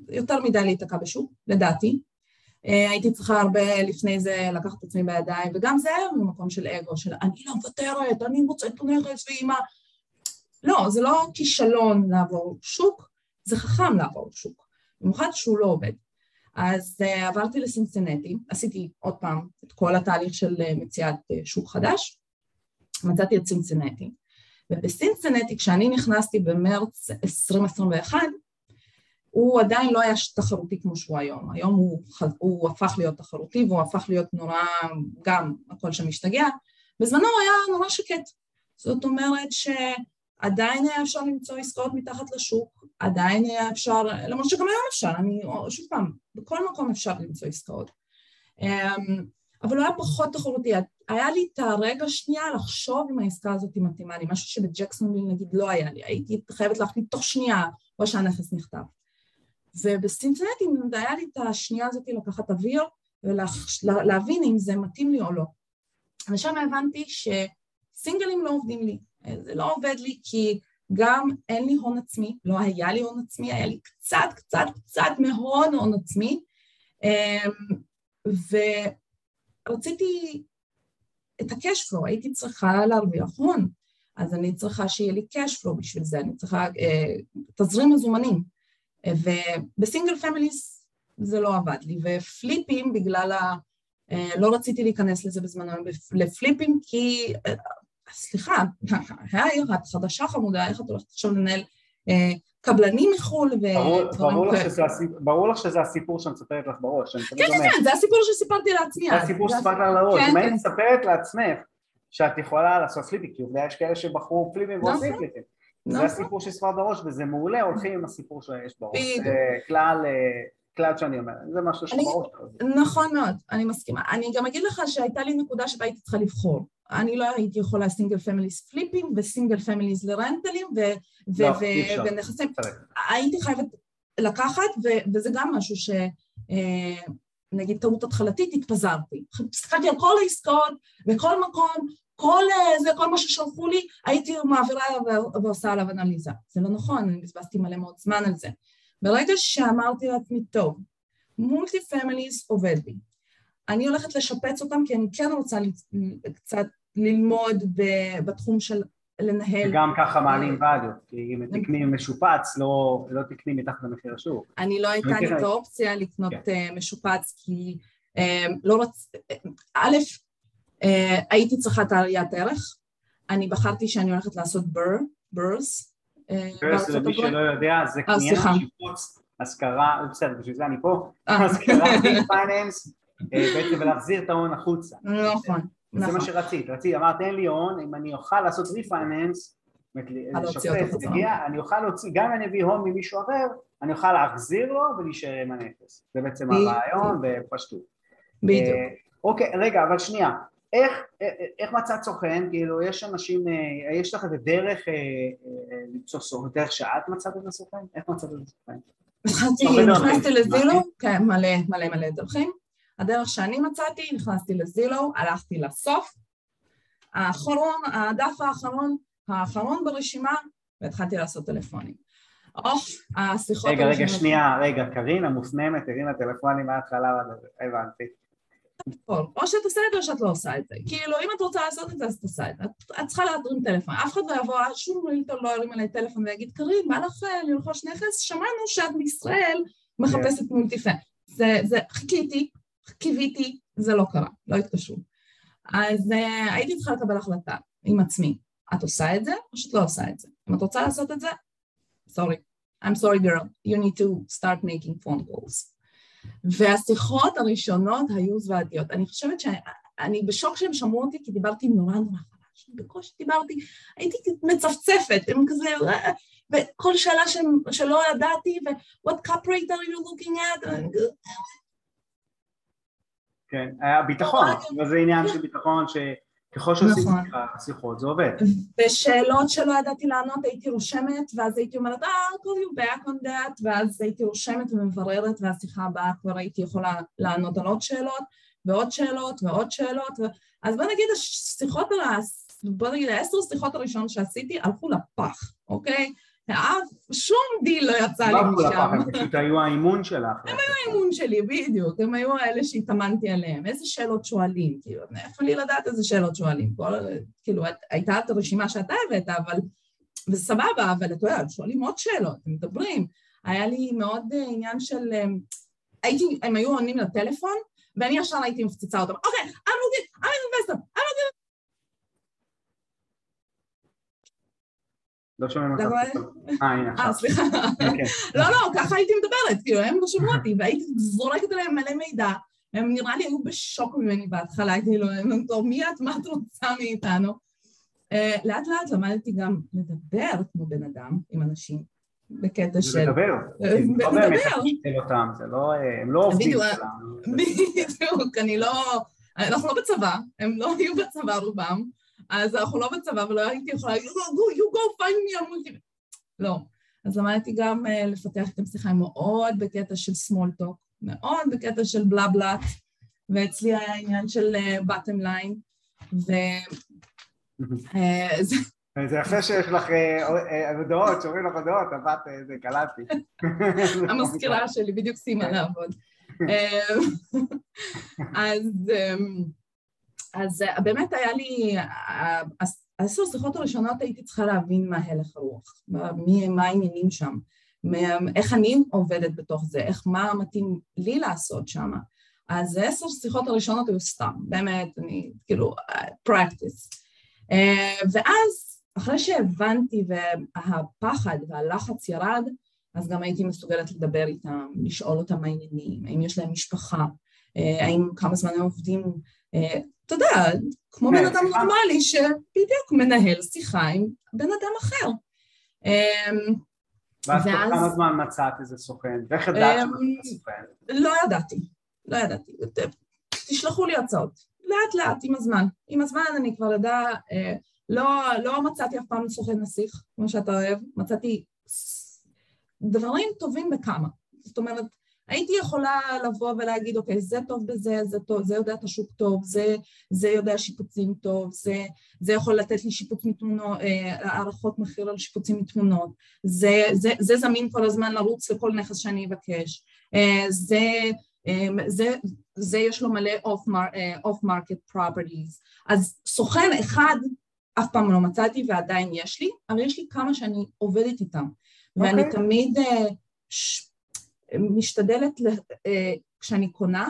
יותר מדי להיתקע בשוק, לדעתי. Uh, הייתי צריכה הרבה לפני זה לקחת את עצמי בידיים, וגם זה היה ממקום של אגו, של אני לא מוותרת, אני מוצאת את הנכס ואימא... לא, זה לא כישלון לעבור שוק, זה חכם לעבור שוק. במיוחד שהוא לא עובד. אז uh, עברתי לסינסנטי, עשיתי עוד פעם את כל התהליך של uh, מציאת uh, שוק חדש, מצאתי את סינסנטי. ובסינסנטי, כשאני נכנסתי במרץ 2021, הוא עדיין לא היה תחרותי כמו שהוא היום. היום הוא, הוא הפך להיות תחרותי והוא הפך להיות נורא, גם הכל שם משתגע. בזמנו הוא היה נורא שקט. זאת אומרת ש... עדיין היה אפשר למצוא עסקאות מתחת לשוק, עדיין היה אפשר, למרות שגם היום אפשר, אני שוב פעם, בכל מקום אפשר למצוא עסקאות. אמ, אבל הוא היה פחות תחרותי, היה לי את הרגע שנייה לחשוב אם העסקה הזאת היא מתאימה לי, משהו שבג'קסונוויל נגיד לא היה לי, הייתי חייבת להחליט תוך שנייה או שהנכס נכתב. ובסינצנטי היה לי את השנייה הזאת לקחת אוויר ולהבין אם זה מתאים לי או לא. ושם הבנתי שסינגלים לא עובדים לי, זה לא עובד לי כי גם אין לי הון עצמי, לא היה לי הון עצמי, היה לי קצת קצת קצת מהון הון עצמי. אמ, ורציתי את הקשפלו, הייתי צריכה להרוויח הון, אז אני צריכה שיהיה לי קשפלו בשביל זה, אני צריכה אה, תזרים מזומנים. ובסינגל פמיליס זה לא עבד לי ופליפים בגלל ה... אה, לא רציתי להיכנס לזה בזמנו לפליפים כי אה, סליחה, היי, את חדשה חמודה, איך את הולכת עכשיו לנהל אה, קבלנים מחו"ל ודברים כאלה. ברור לך שזה הסיפור שאני מספרת לך בראש. כן, כן, כן, זה הסיפור שסיפרתי לעצמי. זה הסיפור שסיפרת לך לראש. כן, אם היית כן. מספרת לעצמך שאת יכולה לעשות פליפים, כי עובדה יש כאלה שבחרו פליפים ועושים נכון, פליפים. זה נכון. הסיפור שסיפרת בראש וזה מעולה, הולכים עם הסיפור שיש בראש. זה כלל... כלל שאני אומר, זה משהו שבראש. נכון מאוד, אני מסכימה. אני גם אגיד לך שהייתה לי נקודה שבה הייתי צריכה לבחור. אני לא הייתי יכולה single families פליפים ו single families לרנטלים ונכסים. הייתי חייבת לקחת, וזה גם משהו ש... אה, נגיד טעות התחלתית, התפזרתי. הסתכלתי על כל העסקאות, בכל מקום, כל אה, זה, כל מה ששלחו לי, הייתי מעבירה ועושה עליו אנליזה. זה לא נכון, אני בזבזתי מלא מאוד זמן על זה. ברגע שאמרתי לעצמי, טוב, מולטי פמיליס עובד לי, אני הולכת לשפץ אותם כי אני כן רוצה קצת ללמוד בתחום של לנהל. וגם ככה מעלים ואליו, כי אם תקני משופץ, לא, לא תקני מתחת למחיר השוק. אני לא הייתה לי את האופציה לקנות כן. אה, משופץ, כי אה, לא רצ... א', אה, הייתי צריכה את העליית ערך, אני בחרתי שאני הולכת לעשות BRR, BRRRRs. BRRRRs, למי שלא יודע, זה קנייה, שיפוץ, השכרה, בסדר, בשביל זה אני פה, השכרה, refinance, בעצם ולהחזיר את ההון החוצה. נכון. זה מה נכון. שרצית, רצית, אמרת אין לי הון, אם אני אוכל לעשות refinance, אני אוכל להוציא, גם אם אני אביא הון ממישהו אחר, אני אוכל להחזיר לו ולהישאר עם הנכס, זה בעצם הרעיון בפשטות. בדיוק. אה, אוקיי, רגע, אבל שנייה, איך, אה, אה, איך מצאת סוכן? כאילו, יש אנשים, יש לך איזה דרך למצוא סוכן, דרך שאת מצאת את הסוכן? איך מצאת את הסוכן? נכנסתי לזילו, כן, מלא מלא מלא דרכים. הדרך שאני מצאתי, נכנסתי לזילו, הלכתי לסוף, האחרון, הדף האחרון, האחרון ברשימה, והתחלתי לעשות טלפונים. אוף, השיחות... רגע, רגע, שנייה, רגע, קרין המופנמת הרימה טלפונים מההתחלה, הבנתי. או שאת עושה את זה או שאת לא עושה את זה. כאילו, אם את רוצה לעשות את זה, אז את עושה את זה. את צריכה להרים טלפון. אף אחד לא יבוא, שום רילטור לא ירים עליי טלפון ויגיד, קרין, מה לך לרכוש נכס? שמענו שאת בישראל מחפשת מולטיפה. זה, חיכיתי, קיוויתי, זה לא קרה, לא התקשרו. אז uh, הייתי צריכה לקבל החלטה עם עצמי. את עושה את זה או שאת לא עושה את זה? אם את רוצה לעשות את זה, sorry, I'm sorry girl, you need to start making phone calls. והשיחות הראשונות היו זוועתיות. אני חושבת שאני בשוק שהם שמעו אותי כי דיברתי נורא נורא חלש. בקושי דיברתי, הייתי מצפצפת, הם כזה, וכל שאלה ש... שלא ידעתי, ו- what cup rate are you looking at? כן, היה ביטחון, וזה עניין של ביטחון ש... ככל שעושים נכון. שיחות זה עובד. ושאלות שלא ידעתי לענות הייתי רושמת ואז הייתי אומרת אה, call you back on that ואז הייתי רושמת ומבררת והשיחה הבאה כבר הייתי יכולה לענות על עוד שאלות ועוד שאלות ועוד שאלות ו... אז בוא נגיד השיחות, בוא נגיד העשר שיחות הראשונות שעשיתי הלכו לפח, אוקיי? אף, שום דיל לא יצא לי משם. הם פשוט היו האימון שלך. הם היו האימון שלי, בדיוק, הם היו האלה שהתאמנתי עליהם. איזה שאלות שואלים, כאילו, איפה לי לדעת איזה שאלות שואלים? כאילו, הייתה את הרשימה שאתה הבאת, אבל... וסבבה, אבל אתה יודע, שואלים עוד שאלות, הם מדברים. היה לי מאוד אה, עניין של... אה, הייתי, הם היו עונים לטלפון, ואני ישר הייתי מפציצה אותם. אוקיי, I'm looking, I'm investor, I'm looking... לא שומעים אותך. אה, הנה עכשיו. אה, סליחה. כן. לא, לא, ככה הייתי מדברת, כאילו, הם לא שמעו אותי, והייתי זורקת עליהם מלא מידע. הם נראה לי היו בשוק ממני בהתחלה, הייתי לו, הם אמרו, מי את, מה את רוצה מאיתנו? אה, לאט לאט למדתי גם לדבר כמו בן אדם עם אנשים, בקטע של... לדבר. אה, לא באמת להשתל אותם, זה לא, הם לא עובדים שלנו. בדיוק, אני לא... אנחנו לא בצבא, הם לא היו בצבא רובם. אז אנחנו לא בצבא ולא הייתי יכולה להגיד, you go find me on multi... לא. אז למדתי גם uh, לפתח את השיחה מאוד בקטע של small talk, מאוד בקטע של בלה בלאט, ואצלי היה עניין של uh, bottom line, ו... Uh, זה יפה שיש לך הודעות, שאומרים לך הודעות, עבדת, זה קלטתי. המזכירה שלי בדיוק סיימה לעבוד. אז אז אה, באמת היה לי, עשר שיחות הראשונות הייתי צריכה להבין מה הלך הרוח, מי, מה העניינים שם, איך אני עובדת בתוך זה, איך, מה מתאים לי לעשות שם. אז עשר שיחות הראשונות היו סתם, באמת, אני, כאילו, practice. אה, ואז, אחרי שהבנתי והפחד והלחץ ירד, אז גם הייתי מסוגלת לדבר איתם, לשאול אותם מה העניינים, האם יש להם משפחה, אה, האם כמה זמן הם עובדים אתה יודע, כמו בן אדם נורמלי שבדיוק מנהל שיחה עם בן אדם אחר. אמ, ואז תוך כמה זמן מצאת איזה סוכן? ואיך ידעת אמ, שמצאת סוכן? לא ידעתי, לא ידעתי. תשלחו לי הצעות, לאט לאט, עם הזמן. עם הזמן אני כבר יודע, אה, לא, לא מצאתי אף פעם סוכן נסיך, כמו שאתה אוהב, מצאתי דברים טובים בכמה. זאת אומרת, הייתי יכולה לבוא ולהגיד, אוקיי, זה טוב בזה, זה טוב, זה יודע את השוק טוב, זה, זה יודע שיפוצים טוב, זה, זה יכול לתת לי שיפוץ מתמונות, אה, הערכות מחיר על שיפוצים מתמונות, זה, זה, זה זמין כל הזמן לרוץ לכל נכס שאני אבקש, אה, זה, אה, זה, זה יש לו מלא off-market properties, אז סוכן אחד אף פעם לא מצאתי ועדיין יש לי, אבל יש לי כמה שאני עובדת איתם, okay. ואני אוקיי. תמיד משתדלת, אה, כשאני קונה,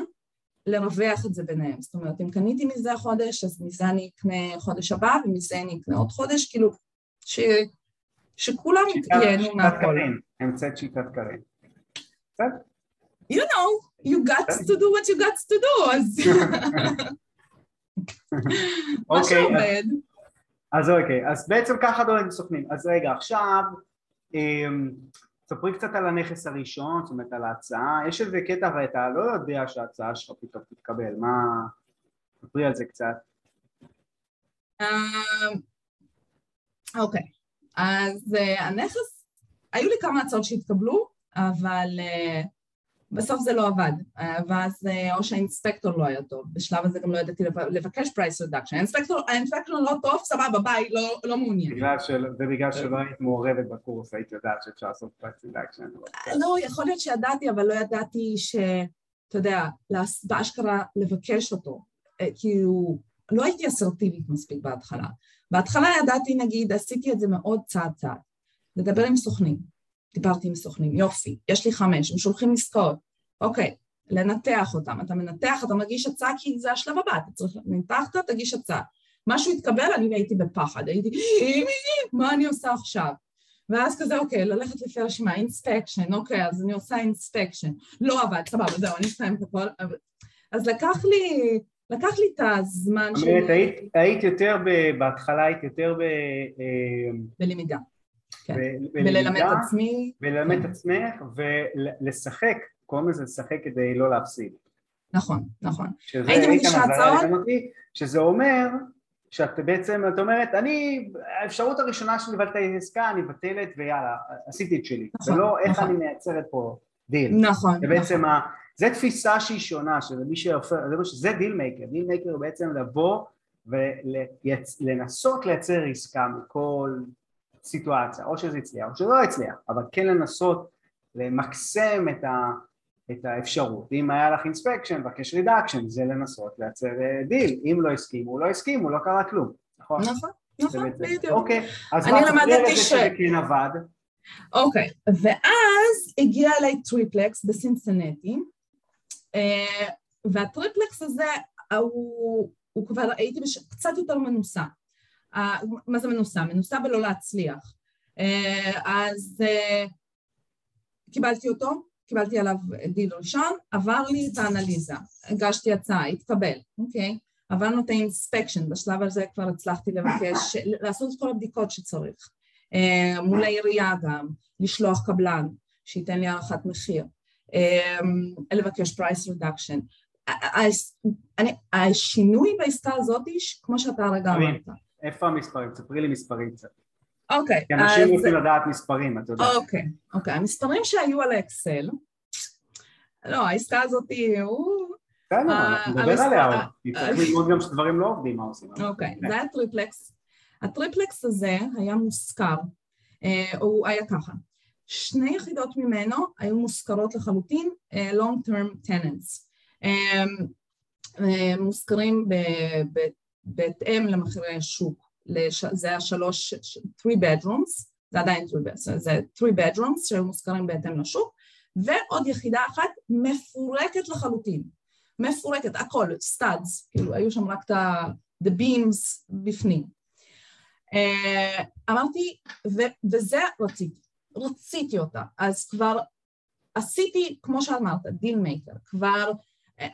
לרווח את זה ביניהם. זאת אומרת, אם קניתי מזה החודש, אז מזה אני אקנה חודש הבא, ומזה אני אקנה עוד חודש, כאילו, ש... שכולם ייהנו מהכל. המצאת שיטת קרן. You know, you got to do what you got to do, אז... מה שעובד. אז אוקיי, אז בעצם ככה דואגים סוכנים. אז רגע, עכשיו... ספרי קצת על הנכס הראשון, זאת אומרת על ההצעה, יש איזה קטע ואתה לא יודע שההצעה שלך פתאום תתקבל, מה... ספרי על זה קצת. אמ, אוקיי, אז אה, הנכס, היו לי כמה הצעות שהתקבלו, אבל אה, בסוף זה לא עבד, ואז או שה inspector לא היה טוב, בשלב הזה גם לא ידעתי לבקש price reduction, ה inspector לא טוב, סבבה, ביי, לא, לא מעוניין. ובגלל שלא היית מעורבת בקורס, היית יודעת שאפשר לעשות price reduction. לא, יכול להיות שידעתי, אבל לא ידעתי ש... אתה יודע, באשכרה לבקש אותו, הוא... לא הייתי אסרטיבית מספיק בהתחלה. בהתחלה ידעתי, נגיד, עשיתי את זה מאוד צעד צעד, לדבר עם סוכנים, דיברתי עם סוכנים, יופי, יש לי חמש, הם שולחים עסקאות, אוקיי, לנתח אותם, אתה מנתח, אתה מגיש הצעה כי זה השלב הבא, אתה צריך, ניתחת, תגיש הצעה. משהו התקבל, אני הייתי בפחד, הייתי, מה אני עושה עכשיו? ואז כזה, אוקיי, ללכת לפי הרשימה, אינספקשן, אוקיי, אז אני עושה אינספקשן. לא עבד, סבבה, זהו, אני אסיים את הכל. אז לקח לי, לקח לי את הזמן. זאת אומרת, היית יותר, בהתחלה היית יותר ב... אה, בלמידה. כן, וללמד את עצמי. וללמד את כן. עצמך ולשחק, קוראים לזה לשחק כדי לא להפסיד. נכון, נכון. הייתי מגישה הצעות. שזה אומר שאת בעצם, את אומרת, אני, האפשרות הראשונה שאני מבטלת את העסקה, אני מבטלת ויאללה, עשיתי את שלי. נכון, ולא איך נכון. אני מייצרת פה דיל. נכון, נכון. ה... זה תפיסה שהיא שונה, שזה מי שהופך, זה deal maker, deal maker הוא בעצם לבוא ולנסות לייצר עסקה מכל סיטואציה, או שזה הצליח או שזה לא הצליח, אבל כן לנסות למקסם את, ה, את האפשרות. אם היה לך inspection, בקש reduction, זה לנסות לייצר דיל. אה, אם לא הסכימו, לא הסכימו, לא קרה כלום. נכון? נכון, נכון, בדיוק. אוקיי, אז מה למדתי ש... שזה כן עבד? אוקיי, ואז הגיע אליי טריפלקס בסינסנטי, אה, והטריפלקס הזה הוא, הוא כבר הייתי בש... קצת יותר מנוסה. מה זה מנוסה? מנוסה בלא להצליח. אה, אז אה, קיבלתי אותו, קיבלתי עליו דיל ראשון, עבר לי את האנליזה, הגשתי הצעה, התקבל, אוקיי? עברנו את ה inspection, בשלב הזה כבר הצלחתי לבקש, לעשות את כל הבדיקות שצריך. אה, מול העירייה גם, לשלוח קבלן שייתן לי הערכת מחיר, לבקש price reduction. השינוי בעסקה הזאת, כמו שאתה הרגע אמרת, איפה המספרים? ספרי לי מספרים קצת. אוקיי. כי אנשים רוצים לדעת מספרים, את יודעת. אוקיי, אוקיי. המספרים שהיו על האקסל, לא, העסקה הזאת הוא... בסדר, אנחנו נדבר עליה כי צריך ללמוד גם שדברים לא עובדים, מה עושים. אוקיי, זה היה טריפלקס. הטריפלקס הזה היה מושכר, אה, הוא היה ככה, שני יחידות ממנו היו מושכרות לחלוטין אה, long term tenants, אה, מושכרים בהתאם למחירי השוק, לש... זה היה שלוש, 3 bedrooms, זה עדיין 3 bedrooms, זה 3 bedrooms שהיו מושכרים בהתאם לשוק, ועוד יחידה אחת מפורקת לחלוטין, מפורקת, הכל, studs, כאילו היו שם רק את ה-the beams בפנים. Uh, אמרתי, ו- וזה רציתי, רציתי אותה, אז כבר עשיתי, כמו שאמרת, deal maker, כבר אה,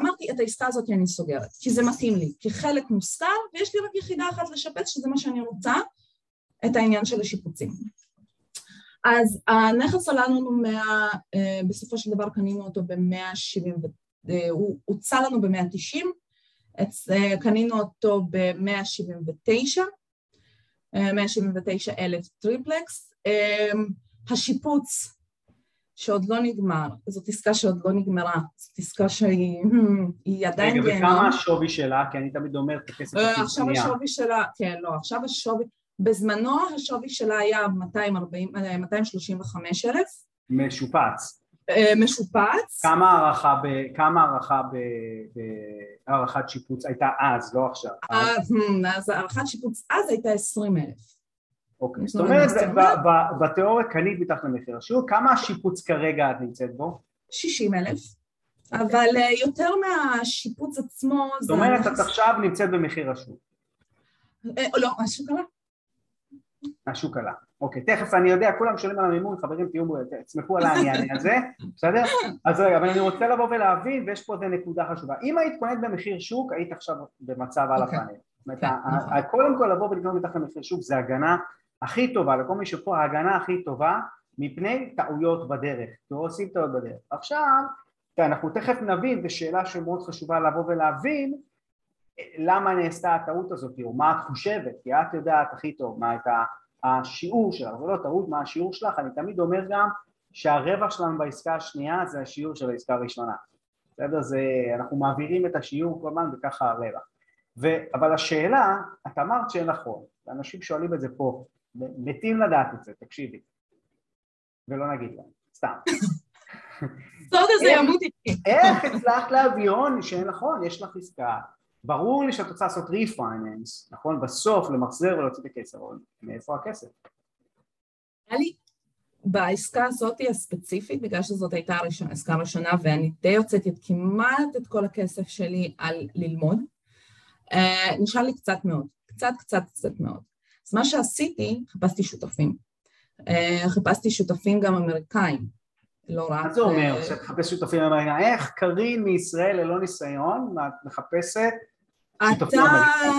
אמרתי, את העסקה הזאת אני סוגרת, כי זה מתאים לי, כי חלק מושכר, ויש לי רק יחידה אחת לשפץ, שזה מה שאני רוצה, את העניין של השיפוצים. אז הנכס עלה לנו 100, אה, בסופו של דבר קנינו אותו ב-170, אה, הוא הוצע לנו ב-190, אה, קנינו אותו ב-179, 179 אלף טריפלקס. השיפוץ שעוד לא נגמר, זאת עסקה שעוד לא נגמרה, זאת עסקה שהיא עדיין... רגע, וכמה השווי שלה? כי אני תמיד אומר את הכסף הכי אה, עכשיו השווי שלה, כן, לא, עכשיו השווי, בזמנו השווי שלה היה 240, 235 אה, אלף. משופץ. אה, משופץ. כמה הערכה, ב, כמה הערכה בהערכת שיפוץ הייתה אז, לא עכשיו? אז הערכת שיפוץ אז הייתה 20 אלף. אוקיי, זאת אומרת בתיאוריה קנית מתחת למחיר השוק, כמה השיפוץ כרגע את נמצאת בו? 60 אלף, אבל אה, יותר מהשיפוץ עצמו זאת אומרת את עכשיו נמצאת במחיר השוק. אה, לא, השוק עלה. השוק עלה, אוקיי, תכף אני יודע, כולם שואלים על המימון, חברים תהיו, תסמכו על העניין הזה, בסדר? אז רגע, אבל אני רוצה לבוא ולהבין, ויש פה איזה נקודה חשובה, אם היית קונית במחיר שוק, היית עכשיו במצב על אוקיי. הפאנל. כן, נכון. קודם כל לבוא ולקנות מתחת למחיר שוק זה הגנה הכי טובה, לכל מי שפה ההגנה הכי טובה מפני טעויות בדרך, לא עושים טעויות בדרך. עכשיו, אנחנו תכף נבין, זו שאלה שמאוד חשובה לבוא ולהבין למה נעשתה הטעות הזאת, או מה את חושבת, כי את יודעת הכי טוב מה את השיעור שלך, זה לא טעות, מה השיעור שלך, אני תמיד אומר גם שהרווח שלנו בעסקה השנייה זה השיעור של העסקה הראשונה. בסדר? זה, אנחנו מעבירים את השיעור כל הזמן וככה הרווח. ו, אבל השאלה, את אמרת שנכון, ואנשים שואלים את זה פה, מתים לדעת את זה, תקשיבי, ולא נגיד להם, סתם. סוד הזה ימות איתי. איך הצלחת להביא הון שנכון, יש לך עסקה, ברור לי שאת רוצה לעשות ריפייננס, נכון? בסוף למחזר ולהוציא את הכסף, אבל מאיפה הכסף? היה לי בעסקה הזאת הספציפית, בגלל שזאת הייתה העסקה הראשונה ואני די הוצאתי את כמעט את כל הכסף שלי על ללמוד, uh, נשאר לי קצת מאוד, קצת קצת קצת מאוד. אז מה שעשיתי, חיפשתי שותפים. Uh, חיפשתי שותפים גם אמריקאים, לא רק... מה זה אומר, שאת מחפשת שותפים אמריקאים? איך קרין מישראל ללא ניסיון, את מחפשת שותפים אמריקאים?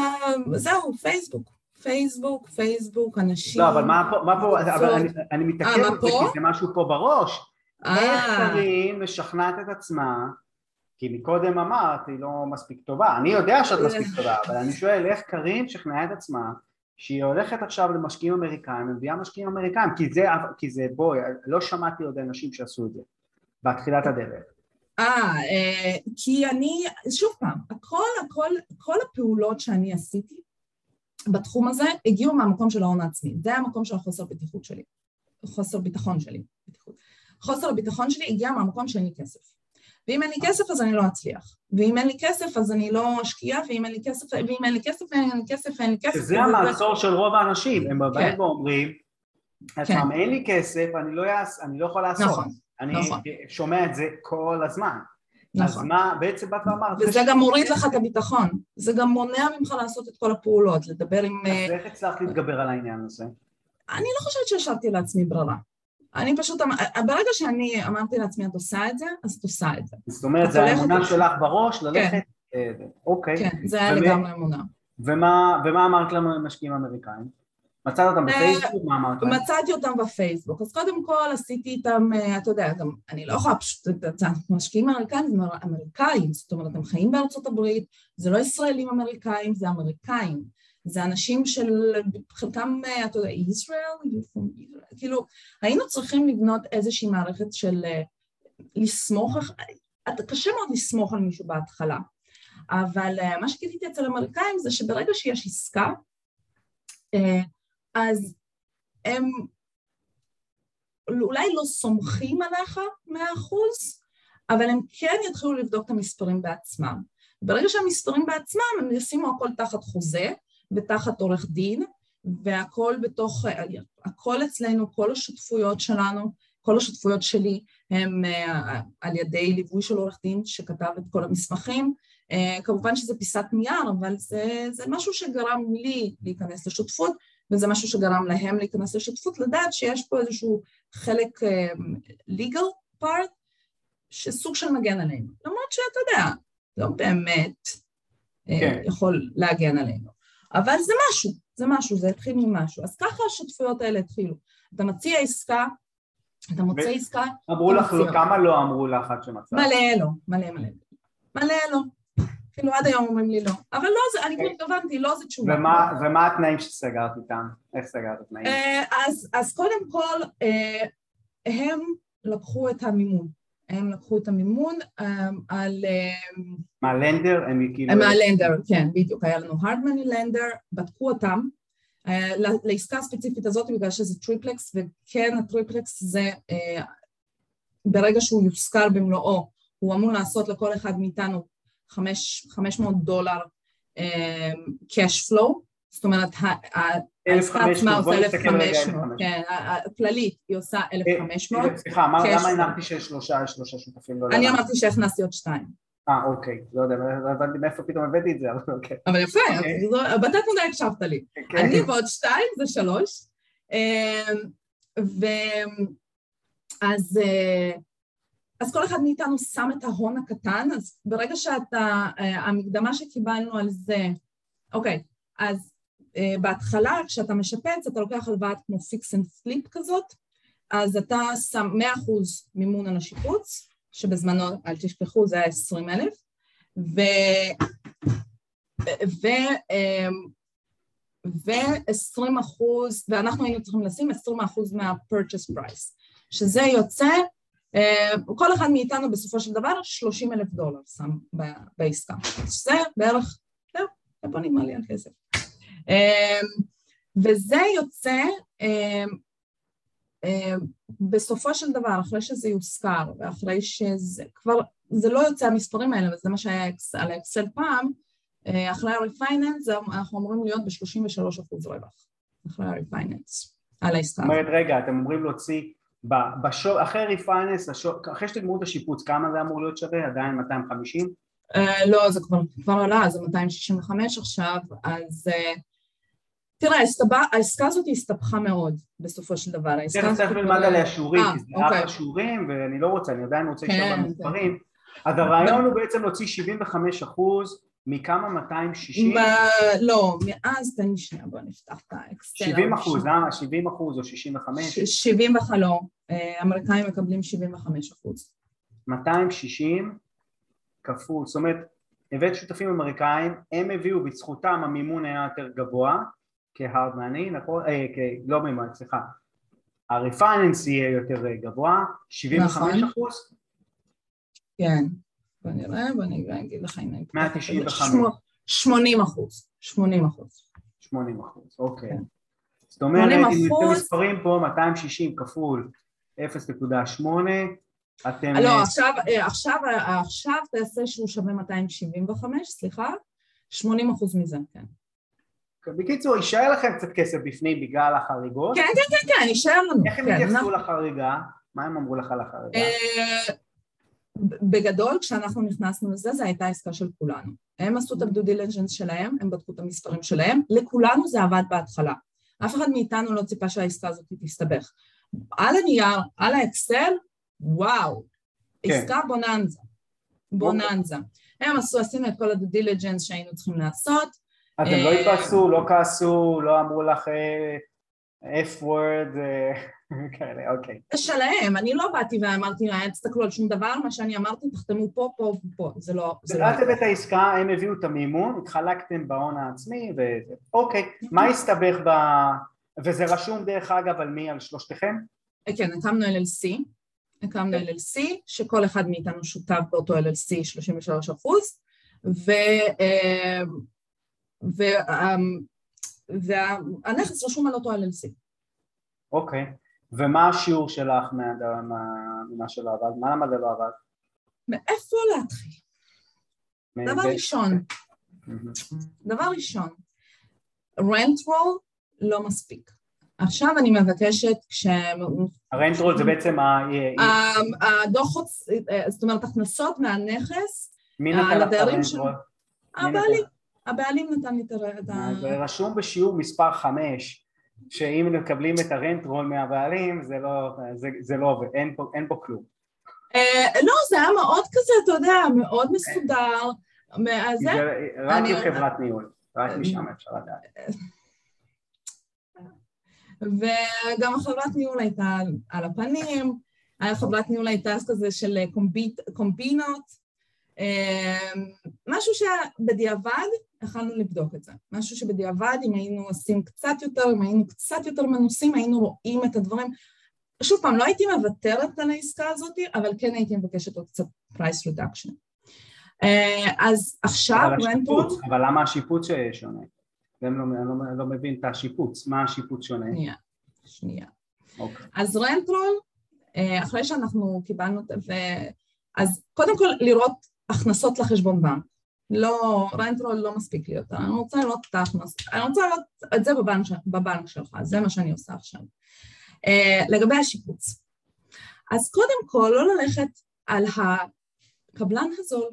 אתה... זהו, פייסבוק. פייסבוק, פייסבוק, אנשים... לא, אבל מה פה, מה פה, אבל אני, אני מתעכב על זה כי זה משהו פה בראש. איך קרין משכנעת את עצמה, כי מקודם אמרת, היא לא מספיק טובה, אני יודע שאת מספיק טובה, אבל אני שואל איך קרין שכנעה את עצמה שהיא הולכת עכשיו למשקיעים אמריקאים, מביאה משקיעים אמריקאים, כי זה, כי זה, בואי, לא שמעתי עוד אנשים שעשו את זה, בתחילת הדרך. אה, כי אני, שוב פעם, הכל, הכל, כל הפעולות שאני עשיתי בתחום הזה הגיעו מהמקום של ההון העצמי, זה המקום של החוסר בטיחות שלי, חוסר ביטחון שלי, בטיחות. חוסר הביטחון שלי הגיע מהמקום שאין לי כסף. ואם אין לי כסף אז אני לא אצליח, ואם אין לי כסף אז אני לא אשקיע, ואם אין לי כסף, ואם אין לי כסף, אין לי כסף, אין לי כסף. שזה המעצור של רוב האנשים, הם בבית כן. ואומרים, עצמם, אין לי כסף, אני לא, יעש, אני לא יכול לעשות. נכון, אני נכון. שומע את זה כל הזמן. נכון. אז מה, בעצם באת ואמרת... וזה גם מוריד לך את הביטחון, זה גם מונע ממך לעשות את כל הפעולות, לדבר עם... אז אה, איך הצלחת להתגבר על העניין הזה? אני לא חושבת שהשארתי לעצמי ברירה. אני פשוט, אמ- ברגע שאני אמרתי לעצמי, את עושה את זה, אז את עושה את זה. זאת אומרת, זה האמונה שלך בראש, ללכת... כן. אה, אוקיי. כן, זה היה לגמרי אמונה. ומה אמרת לנו למשקיעים אמריקאים? מצאת אותם אה, בפייסבוק? מה אמרת? מצאתי אותם בפייסבוק. אז קודם כל עשיתי איתם, אה, אתה יודע, גם אני לא יכולה פשוט, משקיעים אמריקאים זה אמריקאים, זאת אומרת, הם חיים בארצות הברית, זה לא ישראלים אמריקאים, זה אמריקאים. זה אנשים של, חלקם, אה, אתה יודע, ישראל, כאילו, היינו צריכים לבנות איזושהי מערכת של לסמוך, קשה מאוד לסמוך על מישהו בהתחלה, אבל מה שגיליתי אצל אמריקאים זה שברגע שיש עסקה, אז הם אולי לא סומכים עליך מאה אחוז, אבל הם כן יתחילו לבדוק את המספרים בעצמם. ברגע שהמספרים בעצמם, הם ישימו הכל תחת חוזה ותחת עורך דין, והכל בתוך, הכל אצלנו, כל השותפויות שלנו, כל השותפויות שלי הם אה, על ידי ליווי של עורך דין שכתב את כל המסמכים. אה, כמובן שזה פיסת נייר, אבל זה, זה משהו שגרם לי להיכנס לשותפות, וזה משהו שגרם להם להיכנס לשותפות, לדעת שיש פה איזשהו חלק uh, legal part שסוג של מגן עלינו. למרות שאתה יודע, לא באמת אה, כן. יכול להגן עלינו. אבל זה משהו, זה משהו, זה התחיל ממשהו. אז ככה השותפויות האלה התחילו. אתה מציע עסקה, אתה מוצא עסקה, אמרו לך, לא, כמה לא אמרו לך עד שמצאת? מלא לא, מלא מלא. מלא לא. כאילו עד היום אומרים לי לא. אבל לא, זה, אני כבר הבנתי, לא זה תשובה. ומה, ומה התנאים שסגרת איתם? איך סגרת התנאים? אה, אז, אז קודם כל, אה, הם לקחו את המימון. הם לקחו את המימון אה, על... מהלנדר? הם כאילו... מהלנדר, כן, בדיוק. היה לנו הרדמני לנדר, בדקו אותם. לעסקה הספציפית הזאת בגלל שזה טריפלקס, וכן הטריפלקס זה ברגע שהוא יושכר במלואו, הוא אמור לעשות לכל אחד מאיתנו 500 דולר cash flow, זאת אומרת, העסקה עצמה עושה 1,500, כן, הכללית היא עושה 1,500. סליחה, למה הנחתי שיש שלושה שותפים? אני אמרתי שהכנסתי עוד שתיים. אה, אוקיי, לא יודע, לא הבנתי מאיפה פתאום הבאתי את זה, אבל אוקיי. אבל יפה, בתת מודע הקשבת לי. אני ועוד שתיים זה שלוש. ואז אז כל אחד מאיתנו שם את ההון הקטן, אז ברגע שאתה, אה, המקדמה שקיבלנו על זה, אוקיי, אז בהתחלה כשאתה משפץ אתה לוקח הלוואת כמו fix and flip כזאת, אז אתה שם 100% מימון על השיפוץ, שבזמנו, אל תשכחו, זה היה 20 אלף, ו... ו... אמ, ו-20 אחוז, ואנחנו היינו צריכים לשים 20 אחוז מה-purchase price. שזה יוצא, כל אחד מאיתנו בסופו של דבר 30 אלף דולר שם בעסקה. זה בערך, זהו, איפה נגמר לי הכסף. וזה יוצא בסופו של דבר, אחרי שזה יוזכר ואחרי שזה כבר, זה לא יוצא המספרים האלה, וזה מה שהיה על האקסל פעם, אחרי ה-refinance אנחנו אמורים להיות ב-33 אחוז רווח, אחרי ה-refinance, על העסקה. זאת אומרת, רגע, אתם אמורים להוציא, בשור, אחרי refinance, אחרי שתגמרו את השיפוץ, כמה זה אמור להיות שווה? עדיין 250? לא, זה כבר, כבר עלה, זה 265 עכשיו, אז... תראה, העסקה הזאת הסתבכה מאוד בסופו של דבר. תכף תכף נלמד עליה שיעורים, כי זה ארבע שיעורים ואני לא רוצה, אני עדיין רוצה לשאול במספרים. אז הרעיון הוא בעצם להוציא 75 אחוז מכמה 260? לא, מאז, תן לי שנייה, בוא נפתח את האקסל. 70 אחוז, למה? 70 אחוז או 65? 70 לא, אמריקאים מקבלים 75 אחוז. 260 כפול, זאת אומרת, הבאת שותפים אמריקאים, הם הביאו בזכותם המימון היה יותר גבוה כ hard money, נכון? אה, לא מימון, סליחה. הריפייננס יהיה יותר גבוה, 75 נכון. אחוז? כן. בוא נראה, בוא נגיד לך אם אני... 195. 80 אחוז. 80 אחוז. 80 אחוז, אוקיי. כן. זאת אומרת, אם אתם מספרים פה 260 כפול 0.8, אתם... לא, עכשיו, אה, עכשיו, אה, עכשיו תעשה שהוא שווה 275, סליחה, 80 אחוז מזה, כן. בקיצור, יישאר לכם קצת כסף בפנים בגלל החריגות. כן, כן, כן, כן, יישאר לנו. איך הם התייחסו לחריגה? מה הם אמרו לך על החריגה? אה, בגדול, כשאנחנו נכנסנו לזה, זו הייתה עסקה של כולנו. הם עשו את ה due diligence שלהם, הם בדקו את המספרים שלהם, לכולנו זה עבד בהתחלה. אף אחד מאיתנו לא ציפה שהעסקה הזאת תסתבך. על הנייר, על האקסל, וואו, כן. עסקה בוננזה, בוננזה. הם עשו, עשינו את כל ה due diligence שהיינו צריכים לעשות, אתם לא אה, התבאסו, לא כעסו, לא אמרו לך F word אה, כאלה, אוקיי. זה שלהם, אני לא באתי ואמרתי, אל תסתכלו על שום דבר, מה שאני אמרתי, תחתמו פה, פה ופה, זה לא... קראתם את העסקה, הם הביאו את המימון, התחלקתם בהון העצמי, ואוקיי, מה הסתבך ב... וזה רשום דרך אגב על מי? על שלושתכם? כן, הקמנו LLC, הקמנו LLC, שכל אחד מאיתנו שותף באותו LLC 33 אחוז, ו... והנכס רשום על אותו LLC. אוקיי, ומה השיעור שלך ממה שלא עבד? מה למה זה לא עבד? מאיפה להתחיל? דבר ראשון, דבר ראשון, rent roll לא מספיק. עכשיו אני מבקשת כש... ה rent roll זה בעצם ה... הדוחות, זאת אומרת הכנסות מהנכס, מי נתן לך את ה rent roll? הבעלים. הבעלים נתן לי את ה... זה רשום בשיעור מספר חמש, שאם מקבלים את ה rent roll מהבעלים זה לא, זה, זה לא עובד, אין פה, אין פה כלום. אה, לא, זה היה מאוד כזה, אתה יודע, מאוד מסודר. זה רק אני... חברת ניהול, רק אה, משם אפשר לדעת. וגם החברת ניהול הייתה על הפנים, חברת ניהול הייתה כזה של קומבינות, אמ, משהו שבדיעבד יכלנו לבדוק את זה, משהו שבדיעבד אם היינו עושים קצת יותר, אם היינו קצת יותר מנוסים היינו רואים את הדברים שוב פעם, לא הייתי מוותרת על העסקה הזאת, אבל כן הייתי מבקשת עוד קצת price reduction. אה, אז עכשיו rent roll... אבל למה השיפוץ שונה? אני לא, לא, לא מבין את השיפוץ, מה השיפוץ שונה? שנייה, שנייה. אוקיי. אז rent roll, אה, אחרי שאנחנו קיבלנו, אז קודם כל לראות הכנסות לחשבון בנק. לא, rent roll לא מספיק לי יותר, אני רוצה לראות את ההכנסות, אני רוצה לראות את זה בבנק, בבנק שלך, זה מה שאני עושה עכשיו. Uh, לגבי השיפוץ. אז קודם כל, לא ללכת על הקבלן הזול.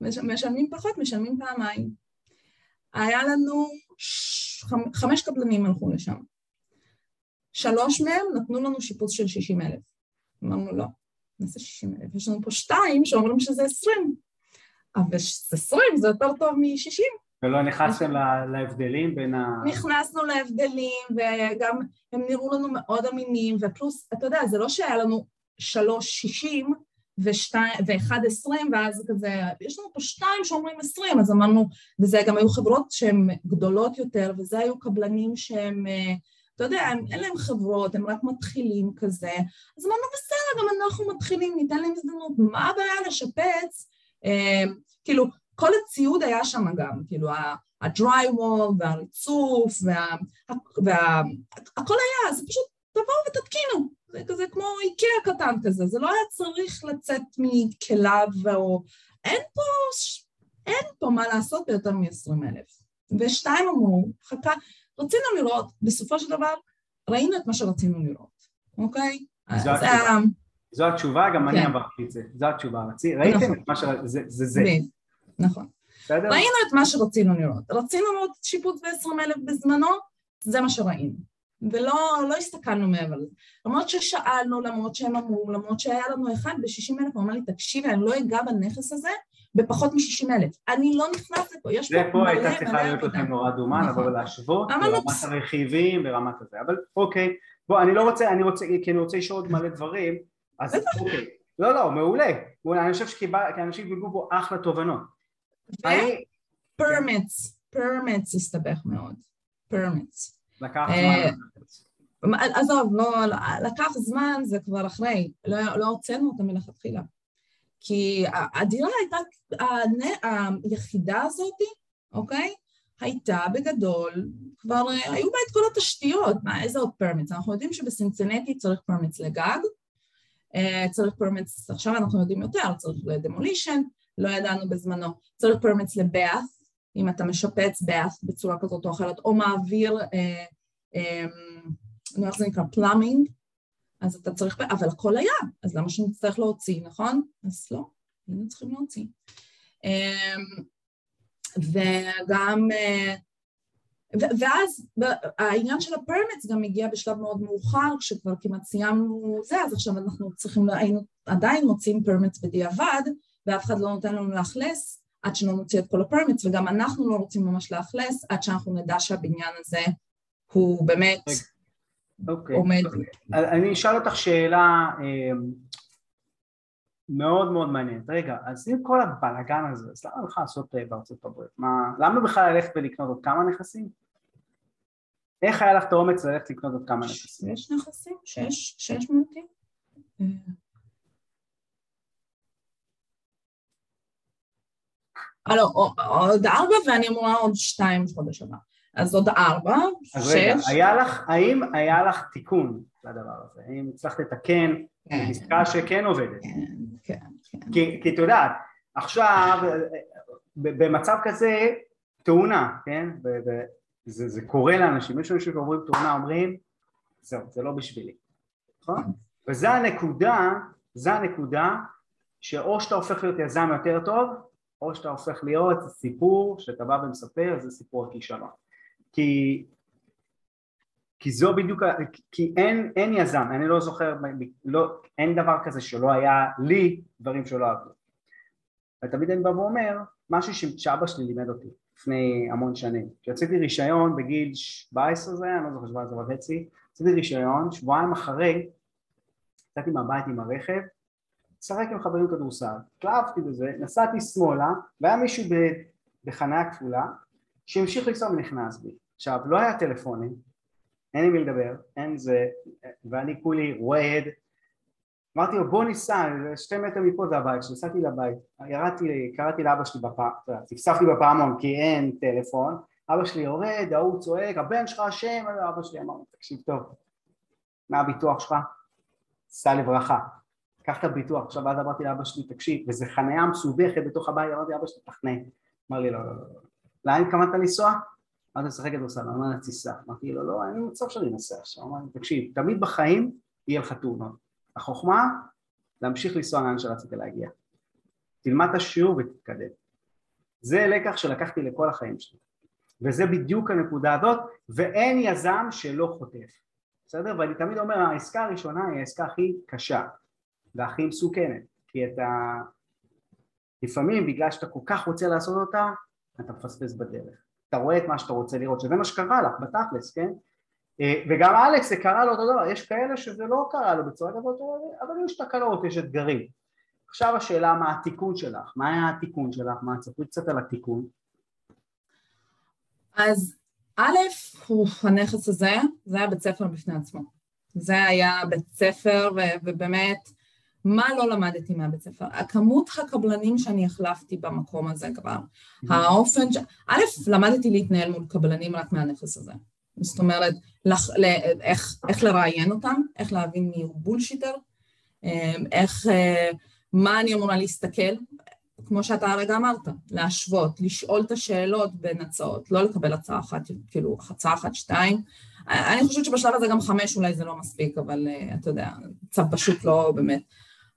משלמים פחות, משלמים פעמיים. היה לנו ש... חמש קבלנים הלכו לשם. שלוש מהם נתנו לנו שיפוץ של שישים אלף. אמרנו לא, נעשה 60 אלף, יש לנו פה שתיים שאומרים שזה 20, אבל 20 זה יותר טוב מ-60. ולא נכנסתם להבדלים בין ה... נכנסנו להבדלים, וגם הם נראו לנו מאוד אמינים, ופלוס, אתה יודע, זה לא שהיה לנו שלוש שישים ואחד עשרים, ואז כזה, יש לנו פה שתיים שאומרים עשרים, אז אמרנו, וזה גם היו חברות שהן גדולות יותר, וזה היו קבלנים שהם אתה יודע, הם, אין להם חברות, הם רק מתחילים כזה, אז אמרנו, בסדר, גם אנחנו מתחילים, ניתן להם הזדמנות, מה הבעיה לשפץ? אה, כאילו, כל הציוד היה שם גם, כאילו, wall והריצוף, וה, וה, הכל היה, זה פשוט תבואו ותתקינו, זה כזה כמו איקאה קטן כזה, זה לא היה צריך לצאת מכליו או... אין פה, אין פה מה לעשות ביותר מ-20 אלף. ושתיים אמרו, חכה, רצינו לראות, בסופו של דבר ראינו את מה שרצינו לראות, אוקיי? זו התשובה, זו התשובה גם אני כן. עברתי את זה, זו התשובה, ראיתם נכון. את מה ש... זה זה. נכון. בסדר? ראינו את מה שרצינו לראות. רצינו לראות שיפוט ב-20 אלף בזמנו, זה מה שראינו. ולא לא הסתכלנו מעבר לזה. למרות ששאלנו, למרות שהם אמרו, למרות שהיה לנו אחד ב-60 אלף, הוא אמר לי, תקשיבי, אני לא אגע בנכס הזה בפחות מ-60 אלף. אני לא נכנס לפה, יש פה מלא מלא... זה פה הייתה צריכה להיות לכם נורא דומה, נכון. ולהשוות, ברמת הרכיבים, ברמת הזה. אבל אוקיי, בוא, אני לא רוצה, אני רוצה, כי אני רוצה לשאול עוד מלא דברים, אז אוקיי. לא, לא, מעולה. אני חושב שאנשים קיבלו פה אחלה תובנות. permits, permits הסתבך מאוד. permits. לקח אה, זמן. עזוב, לא, לקח זמן זה כבר אחרי, לא, לא הוצאנו אותה מלכתחילה. כי הדירה הייתה, היחידה הזאת, אוקיי? הייתה בגדול, כבר היו בה את כל התשתיות, מה, איזה עוד permits? אנחנו יודעים שבסינסינטי צריך permits לגג, אה, צריך permits, עכשיו אנחנו יודעים יותר, צריך ל demolition, לא ידענו בזמנו, צריך permits ל bath, אם אתה משפץ bath בצורה כזאת או אחרת, או מעביר, אה, אה, איך זה נקרא? plumbing, אז אתה צריך, אבל הכל היה, אז למה שנצטרך להוציא, נכון? אז לא, היינו צריכים להוציא. אה, וגם, אה, ואז העניין של ה permits גם הגיע בשלב מאוד מאוחר, כשכבר כמעט סיימנו זה, אז עכשיו אנחנו צריכים, היינו עדיין מוציאים permits בדיעבד, ואף אחד לא נותן לנו לאכלס, עד שלא נוציא את כל ה permits, וגם אנחנו לא רוצים ממש לאכלס עד שאנחנו נדע שהבניין הזה הוא באמת okay. אוקיי. עומד. Okay. אני אשאל אותך שאלה אמ, מאוד מאוד מעניינת. רגע, אז עם כל הבלאגן הזה, אז למה בכלל לעשות אה, בארצות הברית? מה, למה בכלל ללכת ולקנות עוד כמה נכסים? איך היה לך את האומץ ללכת לקנות עוד כמה נכסים? שש נכסים? שש? שש מוניטים? לא, עוד ארבע ואני אמורה עוד שתיים חודש הבא. אז עוד ארבע, שש. אז רגע, היה לך, האם היה לך תיקון לדבר הזה? האם הצלחת לתקן כן. עסקה שכן עובדת? כן, כן, כן. כי, כי את יודעת, עכשיו, במצב כזה, תאונה, כן? זה, זה קורה לאנשים, יש אנשים שעוברים תאונה, אומרים, זהו, זה לא בשבילי, נכון? כן. וזו הנקודה, זו הנקודה שאו שאתה הופך להיות יזם יותר טוב, או שאתה הופך להיות סיפור שאתה בא ומספר, זה סיפור הכישלון. כי, כי זו בדיוק, כי אין, אין יזם, אני לא זוכר, לא, אין דבר כזה שלא היה לי דברים שלא עברו. ותמיד אני בא ואומר, משהו שאבא שלי לימד אותי לפני המון שנים. כשרציתי רישיון בגיל 17 זה היה, אני לא זוכר 17 וחצי, רציתי רישיון, שבועיים אחרי, יצאתי מהבית עם הרכב, לשחק עם חברים כדורסל, התלהבתי בזה, נסעתי שמאלה והיה מישהו בחניה כפולה שהמשיך לנסוע ונכנס בי. עכשיו לא היה טלפונים, אין עם מי לדבר, אין זה, ואני כולי רועד, אמרתי לו בוא ניסע, שתי מטר מפה זה הבית שלי, נסעתי לבית, ירדתי, קראתי לאבא שלי בפעם, צפצפתי בפעמון כי אין טלפון, אבא שלי יורד, ההוא צועק, הבן שלך אשם, אבא שלי אמר, תקשיב טוב, מה הביטוח שלך? סע לברכה, קח את הביטוח, עכשיו אז אמרתי לאבא שלי, תקשיב, וזו חניה מסובכת בתוך הבית, אמרתי לאבא שלי, תחנה. אמר לי, לא, לא, לא. לא. לאן התכוונת לנסוע? אמרתי, לשחק כדורסל, אמרתי, תיסע. אמרתי לו, לא, אין מצב שאני אנסע עכשיו. אמרתי, תקשיב, תמיד בחיים יהיה לך תאונות. החוכמה, להמשיך לנסוע לאן שרצית להגיע. תלמד את השיעור ותתקדם. זה לקח שלקחתי לכל החיים שלי. וזה בדיוק הנקודה הזאת, ואין יזם שלא חוטף. בסדר? ואני תמיד אומר, העסקה הראשונה היא העסקה הכי קשה. והכי מסוכנת, כי אתה לפעמים בגלל שאתה כל כך רוצה לעשות אותה, אתה מפספס בדרך. אתה רואה את מה שאתה רוצה לראות, שזה מה שקרה לך בתכלס, כן? אה, וגם אלכס זה קרה לו אותו דבר, יש כאלה שזה לא קרה לו בצורה כזאת, אבל יש תקלות, יש אתגרים. עכשיו השאלה מה התיקון שלך, מה היה התיקון שלך, מה תספרי קצת על התיקון. אז א', הנכס הזה, זה היה בית ספר בפני עצמו. זה היה בית ספר, ובאמת, מה לא למדתי מהבית ספר? הכמות הקבלנים שאני החלפתי במקום הזה כבר, האופן ש... א', למדתי להתנהל מול קבלנים רק מהנכס הזה. זאת אומרת, לח... איך, איך לראיין אותם, איך להבין מי הוא בולשיטר, אמ, איך, אה, מה אני אמורה להסתכל, כמו שאתה הרגע אמרת, להשוות, לשאול את השאלות בין הצעות, לא לקבל הצעה אחת, כאילו, הצעה אחת, שתיים. אני חושבת שבשלב הזה גם חמש אולי זה לא מספיק, אבל אה, אתה יודע, קצת פשוט לא באמת.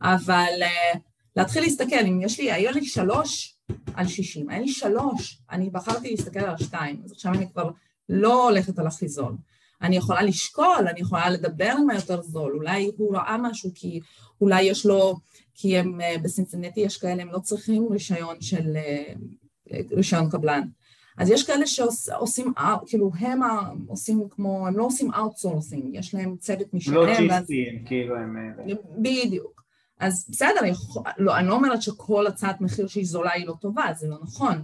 אבל uh, להתחיל להסתכל, אם יש לי, היו לי שלוש על שישים, היה לי שלוש, אני בחרתי להסתכל על השתיים, אז עכשיו אני כבר לא הולכת על הכי זול. אני יכולה לשקול, אני יכולה לדבר עם היותר זול, אולי הוא ראה משהו כי אולי יש לו, כי הם uh, בסינסנטי יש כאלה, הם לא צריכים רישיון של, uh, רישיון קבלן. אז יש כאלה שעושים, כאילו הם עושים כמו, הם לא עושים outsourcing, יש להם צוות משלהם. לא GCים, כאילו הם... בדיוק. אז בסדר, לא, אני לא אומרת שכל הצעת מחיר שהיא זולה היא לא טובה, זה לא נכון,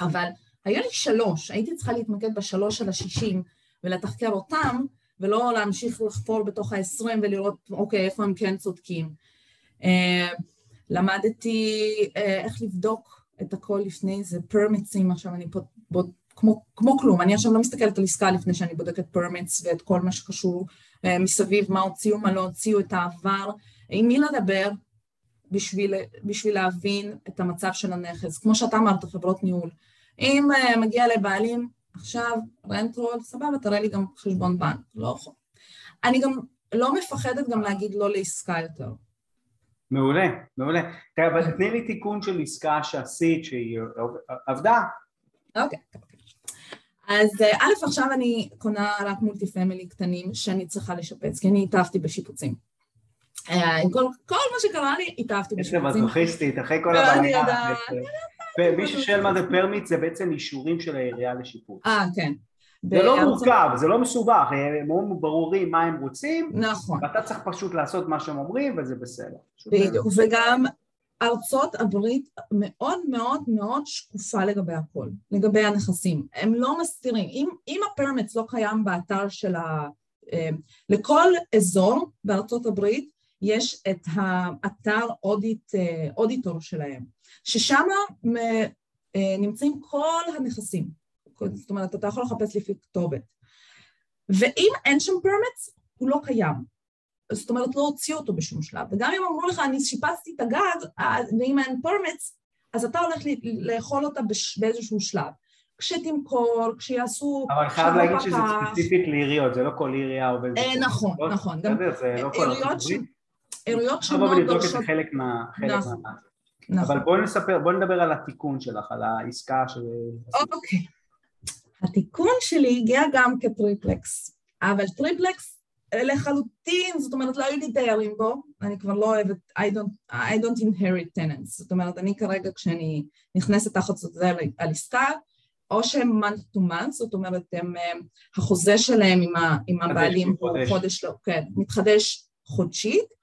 אבל היה לי שלוש, הייתי צריכה להתמקד בשלוש על השישים ולתחקר אותם, ולא להמשיך לחפור בתוך העשרים ולראות, אוקיי, איפה הם כן צודקים. אה, למדתי אה, איך לבדוק את הכל לפני זה, permitים, עכשיו אני פה, בוא, כמו, כמו כלום, אני עכשיו לא מסתכלת על עסקה לפני שאני בודקת permits ואת כל מה שקשור אה, מסביב, מה הוציאו, מה לא הוציאו, את העבר, עם מי לדבר בשביל, בשביל להבין את המצב של הנכס. כמו שאתה אמרת, חברות ניהול. אם uh, מגיע לבעלים, עכשיו rent roll, סבבה, תראה לי גם חשבון בנק. לא יכול. אני גם לא מפחדת גם להגיד לא לעסקה יותר. מעולה, מעולה. תראה, אבל תני לי תיקון של עסקה שעשית, שהיא עבדה. אוקיי. אז אה, א', עכשיו אני קונה רק multi family קטנים שאני צריכה לשפץ, כי אני התאהבתי בשיפוצים. אה, כל, כל מה שקרה לי, התאהבתי בשיפוצים. איזה מזוכיסטית, אחרי כל הבעיה. אני יודעת. ומי ששואל מה זה permit זה בעצם אישורים של העירייה לשיפוץ. אה, כן. זה לא מורכב, זה לא מסובך, הם מאוד ברורים מה הם רוצים, נכון. ואתה צריך פשוט לעשות מה שהם אומרים וזה בסדר. בדיוק, וגם ארצות הברית מאוד מאוד מאוד שקופה לגבי הכל, לגבי הנכסים. הם לא מסתירים. אם, אם ה permits לא קיים באתר של ה... אה, לכל אזור בארצות הברית יש את האתר audit, אה, auditor שלהם, ששם אה, נמצאים כל הנכסים, זאת אומרת אתה יכול לחפש לפי כתובת, ואם אין שם permits הוא לא קיים, זאת אומרת לא הוציאו אותו בשום שלב, וגם אם אמרו לך אני שיפצתי את הגג ואם אין permits אז אתה הולך לאכול אותה באיזשהו שלב, כשתמכור, כשיעשו... אבל חייב להגיד שזה ספציפית לעיריות, זה לא כל עירייה עובדת. אה, נכון, נכון. זה לא כל עיריות שונות דורשות... ולבדוק את חלק מה... נכון. נכון. אבל בואי נספר, בואי נדבר על התיקון שלך, על העסקה ש... אוקיי. התיקון שלי הגיע גם כ triplex, אבל triplex לחלוטין, זאת אומרת לא היו לי דיירים בו, אני כבר לא אוהבת, I don't, I don't inherit tenants, זאת אומרת אני כרגע כשאני נכנסת תחת חוזה על עסקה, או שהם month to month, זאת אומרת הם, החוזה שלהם עם, ה, עם הבעלים הוא חודש, לא, כן, מתחדש חודשית,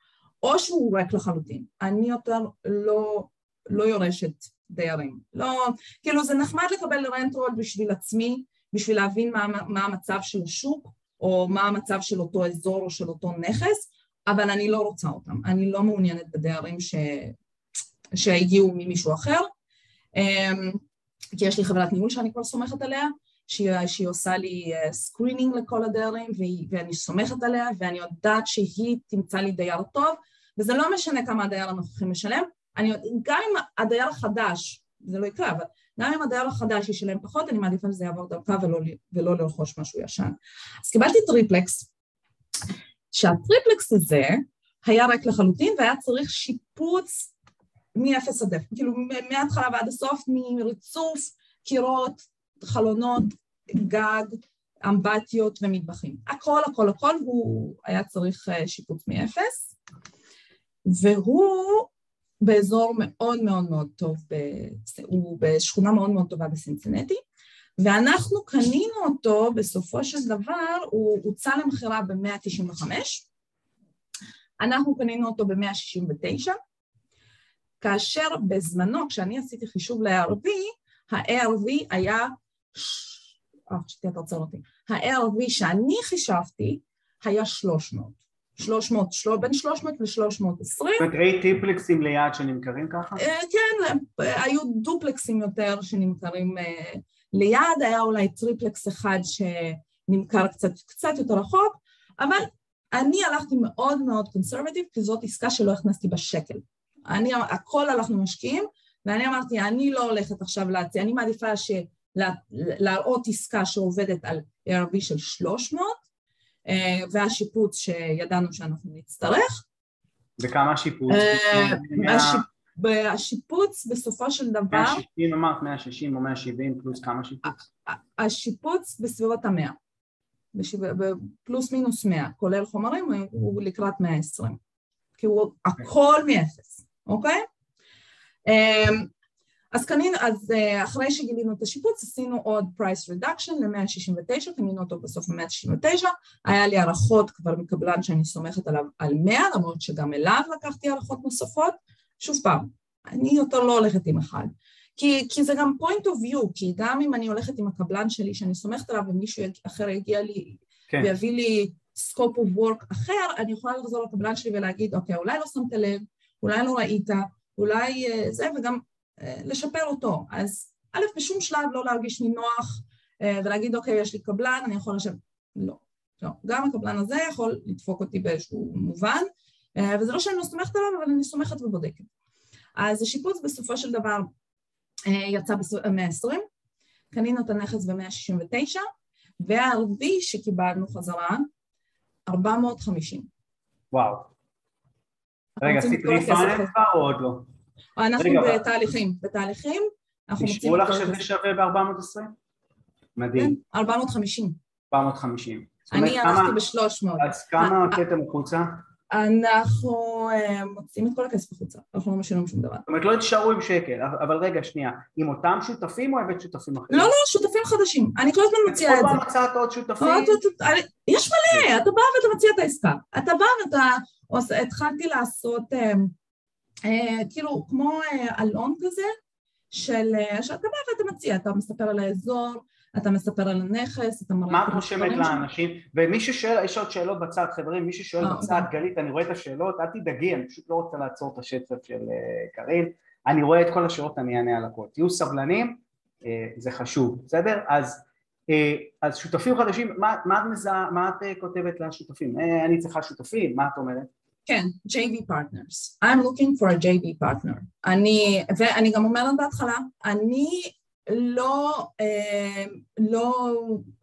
או שהוא ריק לחלוטין. אני יותר לא, לא יורשת דיירים. לא, כאילו זה נחמד לקבל rent roll בשביל עצמי, בשביל להבין מה, מה המצב של השוק, או מה המצב של אותו אזור או של אותו נכס, אבל אני לא רוצה אותם. אני לא מעוניינת בדיירים ש... שהגיעו ממישהו אחר. אמ, כי יש לי חברת ניהול שאני כבר סומכת עליה, שהיא, שהיא עושה לי screening uh, לכל הדיירים, ואני סומכת עליה, ואני יודעת שהיא תמצא לי דייר טוב, וזה לא משנה כמה הדייר הנוכחי משלם, אני, גם אם הדייר החדש, זה לא יקרה, אבל גם אם הדייר החדש ישלם פחות, אני מעדיפה שזה יעבור דרכה ולא, ולא לרכוש משהו ישן. אז קיבלתי triplex, שה triplex הזה היה ריק לחלוטין והיה צריך שיפוץ מ-0 עד 0, כאילו מההתחלה ועד הסוף, מריצוף, קירות, חלונות, גג, אמבטיות ומטבחים. הכל, הכל, הכל הוא היה צריך אה, שיפוץ מאפס. והוא באזור מאוד מאוד מאוד טוב, הוא בשכונה מאוד מאוד טובה בסינסנטי, ואנחנו קנינו אותו, בסופו של דבר, הוא הוצא למכירה ב-195, אנחנו קנינו אותו ב-169, כאשר בזמנו, כשאני עשיתי חישוב ל-ARV, ה-ARV היה אה, אתה עוצר אותי, ה-ARV שאני חישבתי היה 300. 300, בין 300 ל-320. זאת אומרת, ראית triplexים ליד שנמכרים ככה? אה, כן, היו duplexים יותר שנמכרים אה, ליד, היה אולי triplex אחד שנמכר קצת, קצת יותר רחוק, אבל אני הלכתי מאוד מאוד קונסרבטיב, כי זאת עסקה שלא הכנסתי בשקל. אני, הכל הלכנו משקיעים, ואני אמרתי, אני לא הולכת עכשיו להציע, אני מעדיפה. להראות עסקה שעובדת על ARV של 300, אה, והשיפוץ שידענו שאנחנו נצטרך. וכמה השיפוץ? אה, השיפוץ בסופו של דבר... 160 אמרת, 160 או 170 פלוס כמה שיפוץ? השיפוץ בסביבות המאה. פלוס מינוס 100, כולל חומרים, הוא לקראת 120. כי הוא הכל מאפס, אוקיי? אז קנינו, אז אה, אחרי שגילינו את השיפוץ עשינו עוד price reduction ל-169, קנינו אותו בסוף ל-169, היה לי הערכות כבר מקבלן שאני סומכת עליו על 100, למרות שגם אליו לקחתי הערכות נוספות, שוב פעם, אני יותר לא הולכת עם אחד, כי, כי זה גם point of view, כי גם אם אני הולכת עם הקבלן שלי שאני סומכת עליו ומישהו אחר יגיע לי כן. ויביא לי scope of work אחר, אני יכולה לחזור לקבלן שלי ולהגיד, אוקיי, אולי לא שמת לב, אולי לא ראית, אולי אה, זה, וגם לשפר אותו. אז א', בשום שלב לא להרגיש נינוח אה, ולהגיד, אוקיי, יש לי קבלן, אני יכול לשבת. לא, לא. גם הקבלן הזה יכול לדפוק אותי באיזשהו מובן, וזה לא שאני לא סומכת עליו, אבל אני סומכת ובודקת. אז השיפוץ בסופו של דבר יצא ב-120, קנינו את הנכס ב-169, והערבי שקיבלנו חזרה, 450. וואו. רגע, עשית ריפייננס או עוד לא? אנחנו בתהליכים, בתהליכים. אישרו לך שזה שווה ב-420? מדהים. 450. כן, 450. אני הלכתי ב-300. אז כמה הוצאתם החוצה? אנחנו אה, מוצאים את כל הכסף החוצה, אנחנו לא משלמים שום דבר. זאת אומרת לא תישארו עם שקל, אבל רגע שנייה, עם אותם שותפים או הבאת שותפים אחרים? לא, לא, שותפים חדשים, אני כל הזמן מציעה את זה. כל פעם מצאת עוד שותפים? יש מלא, אתה בא ואתה מציע את העסקה, אתה בא ואתה, התחלתי לעשות אה, אה, כאילו כמו אלון כזה, של, שאתה בא ואתה מציע, אתה מספר על האזור, אתה מספר על הנכס, אתה מראה... מה את רושמת לאנשים? ומי ששואל, יש עוד שאלות בצד, חברים, מי ששואל אה, בצד, אוקיי. גלית, אני רואה את השאלות, אל תדאגי, אני פשוט לא רוצה לעצור את השצף של אה, קארין, אני רואה את כל השאלות, אני אענה על הכל. תהיו סבלנים, אה, זה חשוב, בסדר? אז, אז שותפים חדשים, מה, מה, את, מזהה, מה את כותבת לשותפים? אני צריכה שותפים, מה את אומרת? כן, JV partners. I'm looking for a JV partner. אני, ואני גם אומרת בהתחלה, אני לא, אה, לא,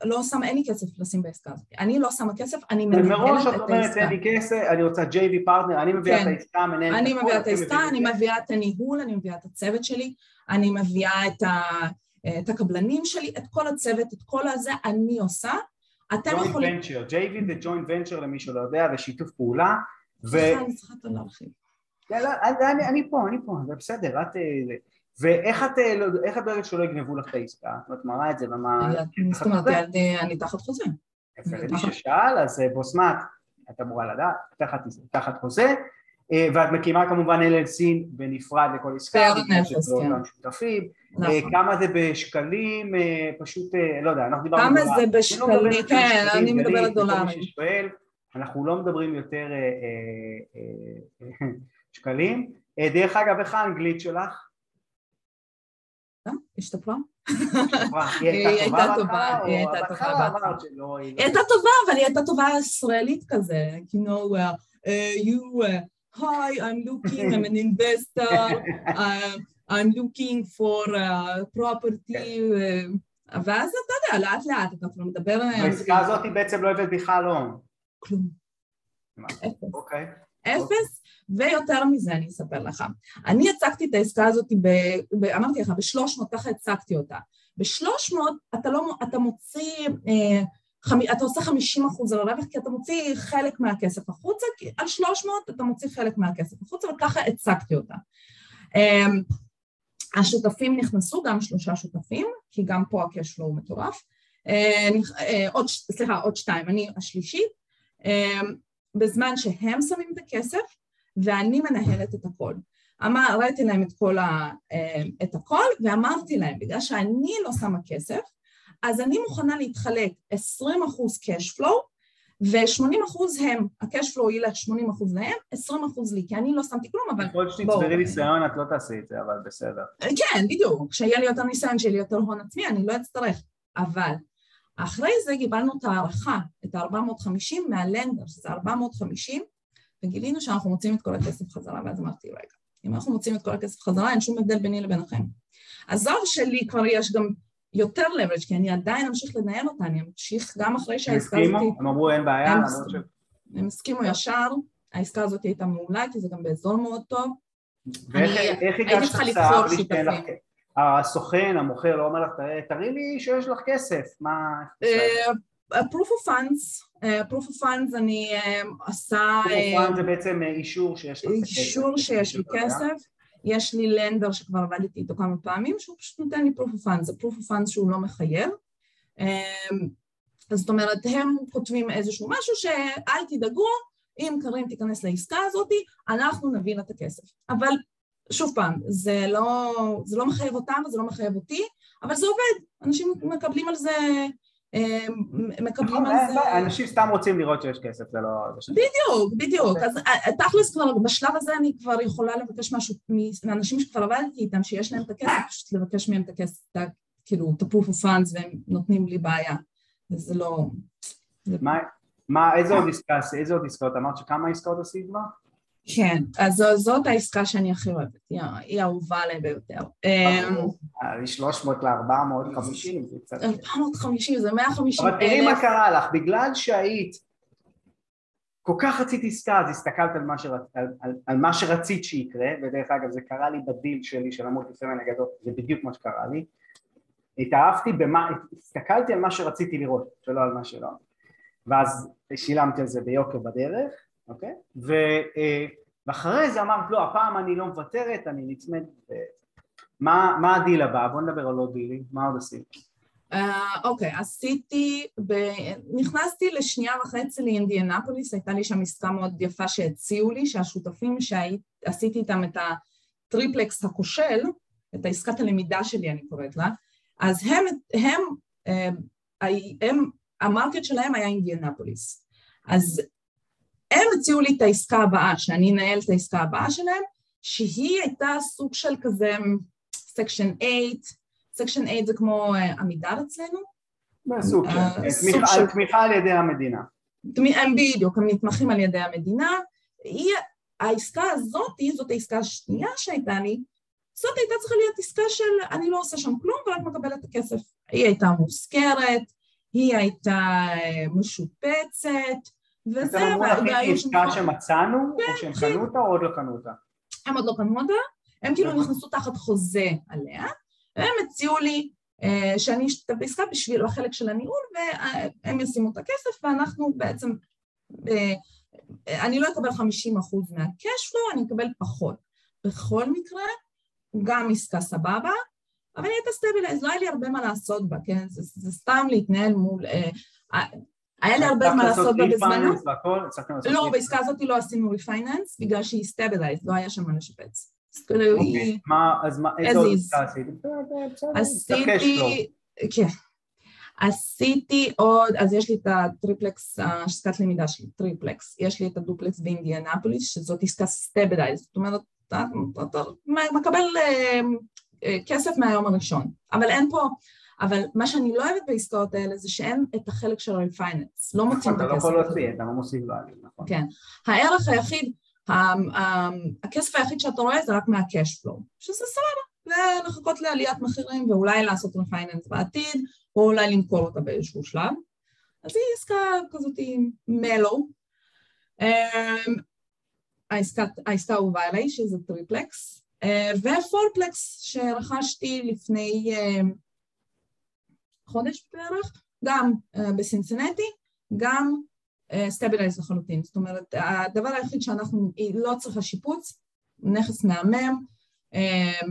לא שמה, אין לי כסף לשים בעסקה הזאת. אני לא שמה כסף, אני מנהלת את העסקה. מראש את אומרת, אין לי כסף, אני רוצה JV פרטנר, אני מביאה כן. את העסקה, מנהלת אני מביאה את העסקה, אני מביאה את הניהול, אני מביאה את הצוות שלי, אני מביאה את, ה, את הקבלנים שלי, את כל הצוות, את כל הזה אני עושה. אתם יכולים... ג'וינט ונצ'ר, JV זה ג'וינט ונצ'ר למי שלא יודע, זה שיתוף פעולה. אני צריכה להרחיב. אני פה, אני פה, זה בסדר, את... אה, ואיך את, אה, לא, דואגת שלא יגנבו לך את העסקה? את מראה את זה במה... זאת אומרת, אני תחת חוזה. יפה, למי ששאל, אז אה, בוסמת, את אמורה לדעת, תחת חוזה, אה, ואת מקימה כמובן LLC בנפרד לכל עסקה, כן. שותפים, נכון. כמה זה בשקלים, פשוט, לא יודע, אנחנו דיברנו... כמה זה בשקלים, כן, אני מדברת דולרים. אנחנו לא מדברים יותר שקלים. דרך אגב, איך האנגלית שלך? השתפרה? היא הייתה טובה, היא הייתה טובה, היא הייתה טובה, אבל היא הייתה טובה ישראלית כזה, you know, you, hi, I'm looking, I'm an investor, I'm looking for property, ואז אתה יודע, לאט לאט אתה כבר מדבר... העסקה הזאת בעצם לא הבאת בכלל הון. כלום. אפס. אוקיי. אפס, ויותר מזה אני אספר לך. אני הצגתי את העסקה הזאת, ב, ב, אמרתי לך, ב-300, ככה הצגתי אותה. ב-300 אתה, לא, אתה מוציא, אה, חמ, אתה עושה 50 אחוז על הרווח, כי אתה מוציא חלק מהכסף החוצה, כי על 300 אתה מוציא חלק מהכסף החוצה, וככה הצגתי אותה. אה, השותפים נכנסו, גם שלושה שותפים, כי גם פה הקש הוא מטורף. אה, אה, עוד, סליחה, עוד שתיים, אני השלישית. אה, בזמן שהם שמים את הכסף ואני מנהלת את הכל. אמר, ראיתי להם את כל ה... אה, את הכל ואמרתי להם, בגלל שאני לא שמה כסף, אז אני מוכנה להתחלק 20% cash flow ו-80% הם, ה-cash flow ילך 80% להם, 20% לי, כי אני לא שמתי כלום, אבל... יכול להיות שתצברי ניסיון, את לא תעשי את זה, אבל בסדר. כן, בדיוק, כשיהיה לי יותר ניסיון, כשיהיה לי יותר הון עצמי, אני לא אצטרך. אבל אחרי זה קיבלנו את הערכה, את ה-450 מהלנדר, שזה 450, וגילינו שאנחנו מוצאים את כל הכסף חזרה, ואז אמרתי, רגע, אם אנחנו מוצאים את כל הכסף חזרה, אין שום הבדל ביני לביניכם. הזר שלי כבר יש גם יותר leverage, כי אני עדיין אמשיך לנהל אותה, אני אמשיך גם אחרי שהעסקה הזאת... הם הסכימו? הם אמרו אין בעיה? הם, הם הסכימו ישר, העסקה הזאת הייתה מעולה, כי זה גם באזור מאוד טוב. ואיך הגשת הצעה בלי שאין לך? הסוכן, המוכר, לא אומר לך, תראי לי שיש לך כסף, מה... Uh, proof of funds, uh, proof of funds אני עושה... proof of funds זה בעצם אישור שיש לך כסף. אישור שיש לי כסף. יש לי לנדר שכבר עבדתי איתו כמה פעמים, שהוא פשוט נותן לי proof of funds, זה proof of funds שהוא לא מחייב. אז זאת אומרת, הם כותבים איזשהו משהו שאל תדאגו, אם קרים תיכנס לעסקה הזאת, אנחנו נביא לה את הכסף. אבל שוב פעם, זה לא, זה לא מחייב אותם וזה לא מחייב אותי, אבל זה עובד, אנשים מקבלים על זה מקבלים על זה... אנשים סתם רוצים לראות שיש כסף, זה לא... בדיוק, בדיוק. אז תכלס כבר, בשלב הזה אני כבר יכולה לבקש משהו מאנשים שכבר עבדתי איתם, שיש להם את הכסף, פשוט לבקש מהם את הכסף, כאילו, את ה-proof of funds, והם נותנים לי בעיה. וזה לא... מה, איזה עוד עסקה, איזה עוד עסקאות? אמרת שכמה עסקאות עשית כבר? כן, אז זאת העסקה שאני הכי אוהבת, היא האהובה עליי ביותר. מ-300 ל-450 זה קצת... 450 זה 150 אלף. אבל תראי מה קרה לך, בגלל שהיית כל כך רצית עסקה, אז הסתכלת על מה, שרצ... על, על, על מה שרצית שיקרה, ודרך אגב זה קרה לי בדיל שלי של המולטיפרמן הגדול, זה בדיוק מה שקרה לי. התאהבתי במה, הסתכלתי על מה שרציתי לראות, ולא על מה שלא. ואז שילמתי על זה ביוקר בדרך, אוקיי? אה, ואחרי זה אמרת, לא, הפעם אני לא מוותרת, אני נצמד. מה, מה הדיל הבא? בוא נדבר על עוד דילים, מה עוד עשית? אה, אוקיי, uh, okay, עשיתי, ב... נכנסתי לשנייה וחצי לאינדיאנפוליס, הייתה לי שם עסקה מאוד יפה שהציעו לי, שהשותפים שעשיתי איתם את ה triplex הכושל, את העסקת הלמידה שלי אני קוראת לה, אז הם, הם, הם, אה, הם ה market שלהם היה אינדיאנפוליס. אז הם הציעו לי את העסקה הבאה, שאני אנהל את העסקה הבאה שלהם, שהיא הייתה סוג של כזה Section 8, Section 8 זה כמו אה, עמידר אצלנו. סוג אה, של, תמיכה על ידי המדינה. הם בדיוק, הם נתמכים על ידי המדינה. היא, העסקה הזאת, זאת העסקה השנייה שהייתה לי, זאת הייתה צריכה להיות עסקה של אני לא עושה שם כלום ורק מקבלת את הכסף. היא הייתה מוזכרת, היא הייתה אה, משופצת, וזה... אתם אמרו לכם עסקה שמצאנו, או כן, שהם כן. קנו אותה או עוד לא קנו אותה? הם עוד לא קנו אותה, הם כאילו נכנסו תחת חוזה עליה, והם הציעו לי אה, שאני אשתתף בעסקה בשביל החלק של הניהול, והם ישימו את הכסף, ואנחנו בעצם, אה, אני לא אקבל 50% מה cash flow, אני אקבל פחות. בכל מקרה, גם עסקה סבבה, אבל היא הייתה stabilized, לא היה לי הרבה מה לעשות בה, כן? זה, זה סתם להתנהל מול... היה לי הרבה מה לעשות בה בזמנו. לא, בעסקה הזאת לא עשינו refinance, בגלל שהיא stabilized, לא היה שם מה לשפץ. אוקיי, אז מה, איזה עוד עסקה עשית? עשיתי, כן. עשיתי עוד, אז יש לי את ה triplex, עסקת למידה שלי, triplex, יש לי את הדופלקס באינדיאנפוליס, שזאת עסקה stabilized, זאת אומרת, אתה מקבל אה, אה, כסף מהיום הראשון, אבל אין פה, אבל מה שאני לא אוהבת בעסקאות האלה זה שאין את החלק של ה-refinance, לא מוצאים את הכסף. אתה לא יכול להוציא, אתה לא מוסיף לו עליו, נכון. כן. הערך היחיד, הכסף היחיד שאתה רואה זה רק מה-cash flow, שזה סבבה, ולחכות לעליית מחירים ואולי לעשות refinance בעתיד, או אולי למכור אותה באיזשהו שלב. אז היא עסקה כזאת mellow. אמ, העסקה האהובה עליי, שזה triplex, אה, ו fourplex שרכשתי לפני אמ, חודש בערך, גם uh, בסינסינטי, גם stabilized uh, לחלוטין. זאת אומרת, הדבר היחיד שאנחנו, היא לא צריכה שיפוץ, נכס מהמם, uh,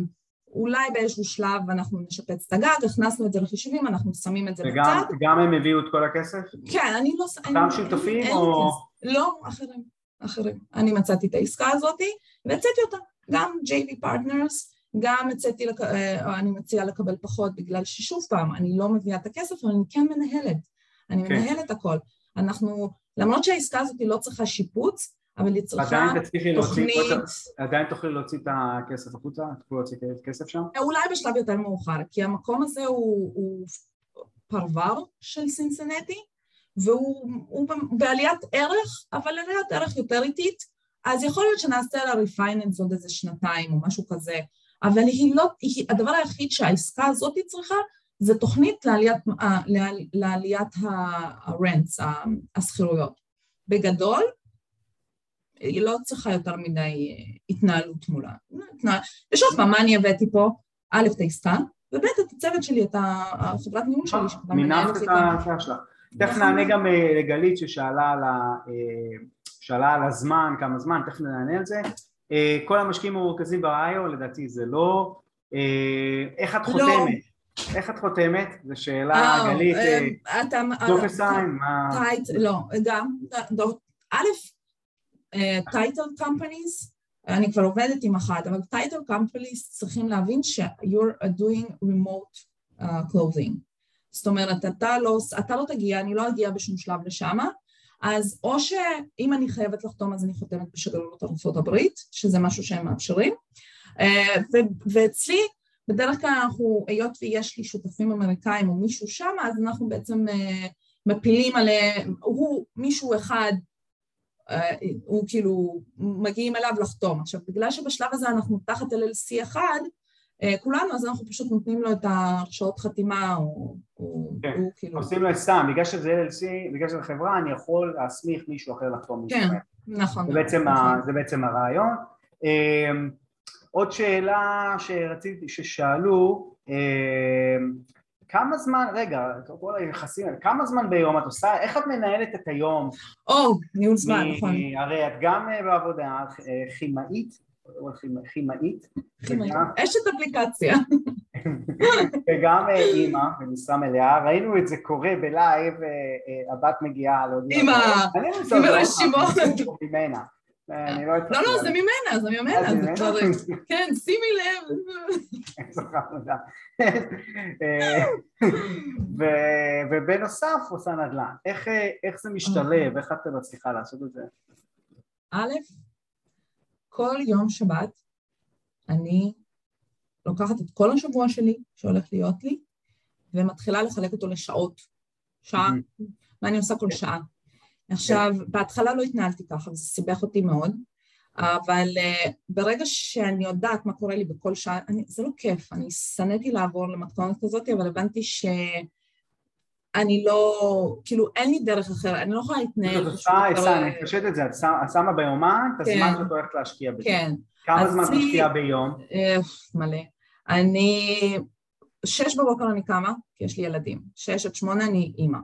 אולי באיזשהו שלב אנחנו נשפץ את הגג, הכנסנו את זה לחישובים, אנחנו שמים את זה וגם, בצד. וגם הם הביאו את כל הכסף? כן, אני לא... אותם שותפים או... לא, אחרים, אחרים. אני מצאתי את העסקה הזאת והצעתי אותה. גם JV Partners גם הצעתי, לק... אה, אני מציעה לקבל פחות בגלל ששוב פעם, אני לא מביאה את הכסף, אבל אני כן מנהלת. אני כן. מנהלת הכל. אנחנו, למרות שהעסקה הזאת לא צריכה שיפוץ, אבל היא צריכה תוכנית... עדיין תוכלי להוציא את הכסף החוצה? תוכלי להוציא את הכסף שם? אולי בשלב יותר מאוחר, כי המקום הזה הוא, הוא פרבר של סינסנטי, והוא בעליית ערך, אבל עליית ערך יותר איטית, אז יכול להיות שנעשה לה refinance עוד איזה שנתיים או משהו כזה, אבל היא לא, היא, הדבר היחיד שהעסקה הזאת צריכה זה תוכנית לעליית, אה, לעליית הרנטס, השכירויות. בגדול, היא לא צריכה יותר מדי אה, התנהלות מולה. ושוב פעם, מה אני הבאתי פה? א', את העסקה, וב', את הצוות שלי, את החברת ניהול שלי. מינפת את ההצעה שלך. תכף. נענה גם אה, לגלית ששאלה על הזמן, כמה זמן, תכף נענה על זה. כל המשקיעים המורכזים ברעיו, לדעתי זה לא. איך את לא. חותמת? איך את חותמת? זו שאלה אה, גלית, טופס עין, מה... לא, גם, א', title companies, אני כבר עובדת עם אחת, אבל title companies צריכים להבין ש-you're doing remote uh, closing. זאת אומרת, אתה לא, אתה לא תגיע, אני לא אגיע בשום שלב לשם, אז או שאם אני חייבת לחתום אז אני חותמת בשגרירות ארצות הברית, שזה משהו שהם מאפשרים, uh, ואצלי בדרך כלל אנחנו, היות ויש לי שותפים אמריקאים או מישהו שם, אז אנחנו בעצם uh, מפילים עליהם, הוא מישהו אחד, uh, הוא כאילו, מגיעים אליו לחתום. עכשיו, בגלל שבשלב הזה אנחנו תחת LLC אחד, כולנו, אז אנחנו פשוט נותנים לו את ההרשאות חתימה, או כן. כאילו... עושים לו סתם, בגלל שזה LLC, בגלל שזה חברה, אני יכול להסמיך מישהו אחר לחתום. כן, נכון. זה בעצם, נכון. זה בעצם הרעיון. עוד שאלה שרציתי, ששאלו, אמ, כמה זמן, רגע, כל היחסים, כמה זמן ביום את עושה, איך את מנהלת את היום? או, ניהול זמן, נכון. הרי את גם אה, בעבודה אה, כימאית, כימאית, אשת אפליקציה. וגם אה, אימא במשרה מלאה, ראינו את זה קורה בלייב, הבת מגיעה, לא יודע, אימא, עם הרשימות. לא, לא, לא, זה ממנה, זה ממנה, זה כבר... כן, שימי לב. ובנוסף עושה נדל"ן. איך זה משתלב? איך את מצליחה לעשות את זה? א', כל יום שבת אני לוקחת את כל השבוע שלי שהולך להיות לי ומתחילה לחלק אותו לשעות. שעה, מה אני עושה כל שעה. עכשיו, בהתחלה לא התנהלתי ככה, זה סיבך אותי מאוד, אבל uh, ברגע שאני יודעת מה קורה לי בכל שעה, אני, זה לא כיף, אני שנאתי לעבור למתכונת כזאת, אבל הבנתי שאני לא, כאילו אין לי דרך אחרת, אני לא יכולה להתנהל. זאת עושה, אני חושבת את זה, את שמה ביומן את הזמן כן. שאת הולכת להשקיע בזה. כן. כמה זמן את משקיעה ביום? אה, מלא. אני, שש בבוקר אני קמה, כי יש לי ילדים, שש עד שמונה אני אימא,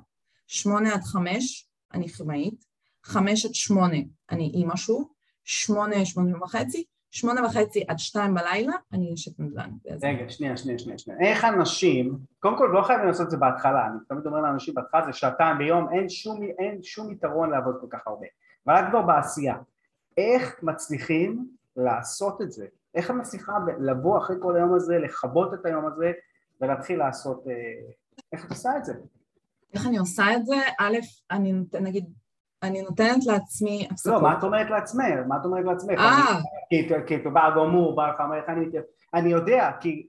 שמונה עד חמש אני כימאית, חמש עד שמונה אני אימא שוב, שמונה, שמונה וחצי, שמונה וחצי עד שתיים בלילה, אני אשת נדל"ן. רגע, שנייה, שנייה, שנייה, שנייה. איך אנשים, קודם כל לא חייבים לעשות את זה בהתחלה, אני תמיד אומר לאנשים בהתחלה זה שעתיים ביום, אין שום, אין שום יתרון לעבוד כל כך הרבה, אבל רק כבר בעשייה. איך מצליחים לעשות את זה? איך את מצליחה לבוא אחרי כל היום הזה, לכבות את היום הזה ולהתחיל לעשות, אה, איך את עושה את זה? איך אני עושה את זה? א', אני נגיד, אני נותנת לעצמי הפסקות. לא, מה את אומרת לעצמך? מה את אומרת לעצמך? אה. כי אתה בא ואומר, בא לך, אומר איך אני... אני יודע, כי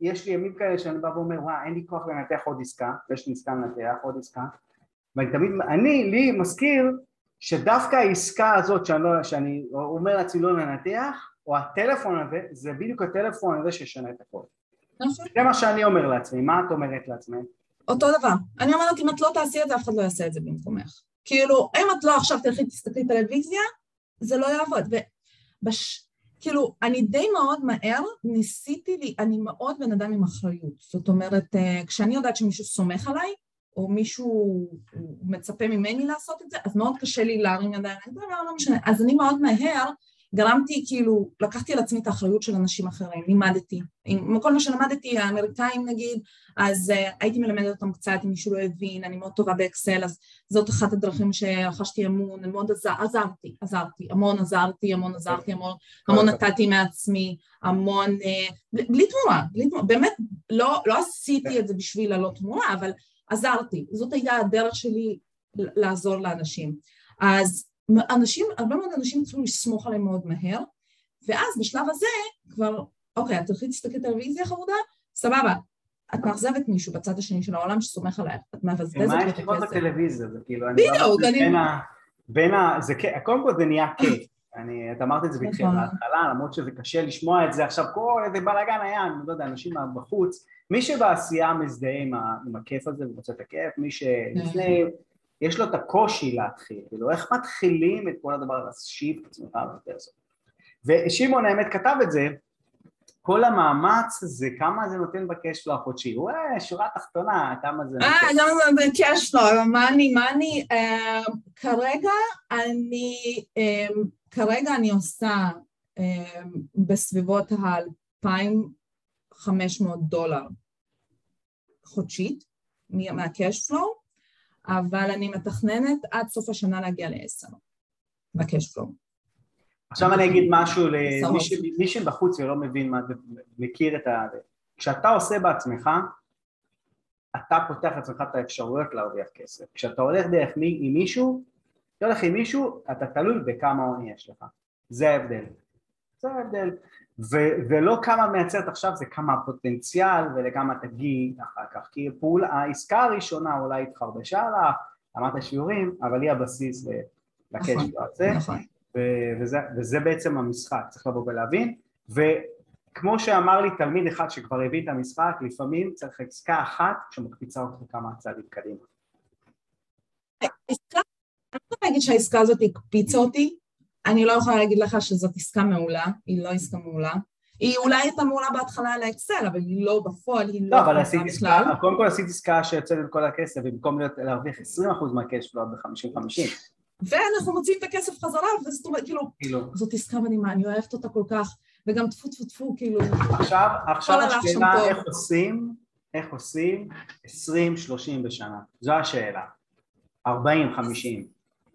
יש לי ימים כאלה שאני בא ואומר, וואי, אין לי כוח לנתח עוד עסקה, ויש לי עסקה לנתח עוד עסקה, ואני תמיד, אני, לי מזכיר שדווקא העסקה הזאת שאני, לא, שאני אומר לעצמי לא לנתח, או הטלפון הזה, זה בדיוק הטלפון הזה שישנה את הכל. נכון. זה מה שאני אומר לעצמי, מה את אומרת לעצמך? אותו דבר. אני אומרת, אם את לא תעשי את זה, אף אחד לא יעשה את זה במקומך. כאילו, אם את לא עכשיו תלכי תסתכלי טלוויזיה, זה לא יעבוד. ובש... כאילו, אני די מאוד מהר ניסיתי לי, אני מאוד בן אדם עם אחריות. זאת אומרת, אה, כשאני יודעת שמישהו סומך עליי, או מישהו מצפה ממני לעשות את זה, אז מאוד קשה לי להרים ידיים, אני לא משנה. אז אני מאוד מהר גרמתי כאילו, לקחתי על עצמי את האחריות של אנשים אחרים, לימדתי, עם כל מה שלמדתי, האמריקאים נגיד, אז uh, הייתי מלמדת אותם קצת, אם מישהו לא הבין, אני מאוד טובה באקסל, אז זאת אחת הדרכים שרכשתי אמון, מאוד עזר, עזרתי, עזרתי, המון עזרתי, המון עזרתי, המון, המון נתתי מעצמי, המון, uh, בלי תמורה, בלי תמורה, באמת לא, לא עשיתי את זה בשביל לעלות תמורה, אבל עזרתי, זאת הייתה הדרך שלי לעזור לאנשים. אז אנשים, הרבה מאוד אנשים התחילו לסמוך עליהם מאוד מהר, ואז בשלב הזה כבר, אוקיי, את תלכי להסתכל טלוויזיה חמודה? סבבה. את מאכזבת מישהו בצד השני של העולם שסומך עלייך, את מבזבזת לו את הכסף. מה יש לראות בטלוויזיה? זה כאילו, אני... בדיוק, אני... בין ה... זה, קודם כל זה נהיה כיף. אני, את אמרת את זה בתחילת נכון. ההתחלה, למרות שזה קשה לשמוע את זה עכשיו, כל איזה בלאגן היה, אני לא יודע, אנשים בחוץ, מי שבעשייה מזדהה עם, עם הכיף הזה ומוצא את הכיף, מי שלפני יש לו את הקושי להתחיל, כאילו איך מתחילים את כל הדבר הזה, להשיב את עצמך ויותר זאת. ושמעון האמת כתב את זה, כל המאמץ הזה, כמה זה נותן בקשפלו החודשי, הוא אה, שורה תחתונה, כמה זה נותן. אה, כמה זה בקשפלו, מה אני, מה אני, אה, כרגע אני, אה, כרגע אני עושה אה, בסביבות ה-2,500 דולר חודשית מהקשפלו, אבל אני מתכננת עד סוף השנה להגיע לעשר בקשפלו. עכשיו אני אגיד משהו למי שבחוץ ולא מבין מה זה, מכיר את ה... כשאתה עושה בעצמך, אתה פותח לעצמך את האפשרויות להרוויח כסף. כשאתה הולך דרך מי, עם מישהו, אתה הולך עם מישהו, אתה תלוי בכמה הון יש לך. זה ההבדל. זה ההבדל. ו- ולא כמה מייצרת עכשיו, זה כמה הפוטנציאל ולכמה תגיעי אחר כך, כי פעול, העסקה הראשונה אולי התחרבשה לך, למדת שיעורים, אבל היא הבסיס לקשר נכון, הזה, נכון. ו- וזה, וזה בעצם המשחק, צריך לבוא ולהבין, וכמו שאמר לי תלמיד אחד שכבר הבין את המשחק, לפעמים צריך עסקה אחת שמקפיצה אותך כמה צעדים קדימה. עסקה, אני לא יכולה להגיד שהעסקה הזאת הקפיצה אותי, אני לא יכולה להגיד לך שזאת עסקה מעולה, היא לא עסקה מעולה. היא אולי הייתה מעולה בהתחלה על האקסל, אבל היא לא בפועל, היא לא... לא, אבל עשית עסקה, קודם כל עשית עסקה שיוצאת את כל הכסף, במקום להרוויח 20% מהקש פלוט ב-50-50. ואנחנו מוצאים את הכסף חזרה, וזאת אומרת, כאילו, כאילו, זאת עסקה מדהימה, אני אוהבת אותה כל כך, וגם טפו טפו טפו, כאילו... עכשיו, עכשיו השאלה איך עושים, איך עושים 20-30 בשנה, זו השאלה. 40-50.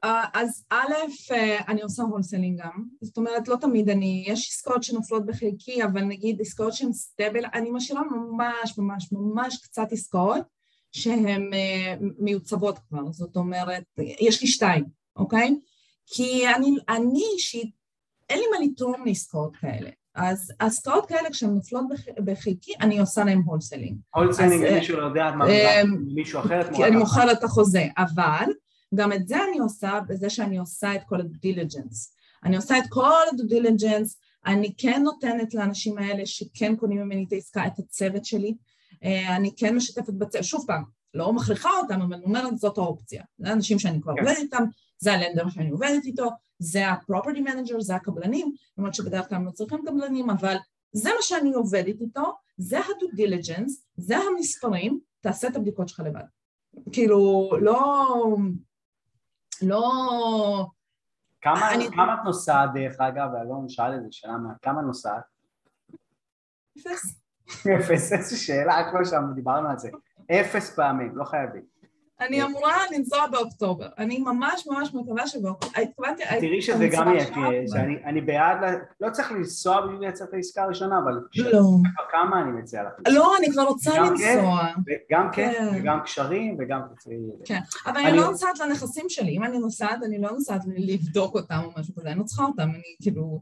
אה, אז א', אה, אני עושה wholesaling גם, זאת אומרת לא תמיד אני, יש עסקאות שנופלות בחלקי, אבל נגיד עסקאות שהן stable, אני משאירה ממש ממש ממש קצת עסקאות שהן אה, מיוצבות כבר, זאת אומרת, יש לי שתיים, אוקיי? כי אני, אני אישית, אין לי מה לתרום לעסקאות כאלה, אז עסקאות כאלה כשהן נופלות בחלקי, אני עושה להן wholesaling. wholesaling, מישהו לא יודע מה מישהו אחר, אני מוכרת את החוזה, אבל גם את זה אני עושה בזה שאני עושה את כל ה diligence. אני עושה את כל ה diligence, אני כן נותנת לאנשים האלה שכן קונים ממני את העסקה, את הצוות שלי, אה, אני כן משתפת בצוות, שוב פעם, לא מכריחה אותם, אבל אומרת זאת האופציה. זה האנשים שאני כבר כן. עובדת איתם, זה ה lender שאני עובדת איתו, זה ה-property manager, זה הקבלנים, למרות שבדרך כלל הם לא צריכים קבלנים, אבל זה מה שאני עובדת איתו, זה ה-due diligence, זה המספרים, תעשה את הבדיקות שלך לבד. כאילו, לא... לא... כמה, אני... כמה את נוסעת דרך אגב, ואלון שאל איזה שאלה, כמה נוסעת? אפס. אפס, איזה שאלה, כמו שם דיברנו על זה. אפס פעמים, לא חייבים. אני אמורה לנסוע באוקטובר, אני ממש ממש מקווה שבאוקטובר, התכוונתי... תראי שזה גם יהיה, שאני בעד, לא צריך לנסוע בשביל לייצר את העסקה הראשונה, אבל... לא. כמה אני מציע לך? לא, אני כבר רוצה לנסוע. גם כן, וגם קשרים, וגם... כן, אבל אני לא נוסעת לנכסים שלי, אם אני נוסעת, אני לא נוסעת לבדוק אותם או משהו כזה, אני לא צריכה אותם, אני כאילו...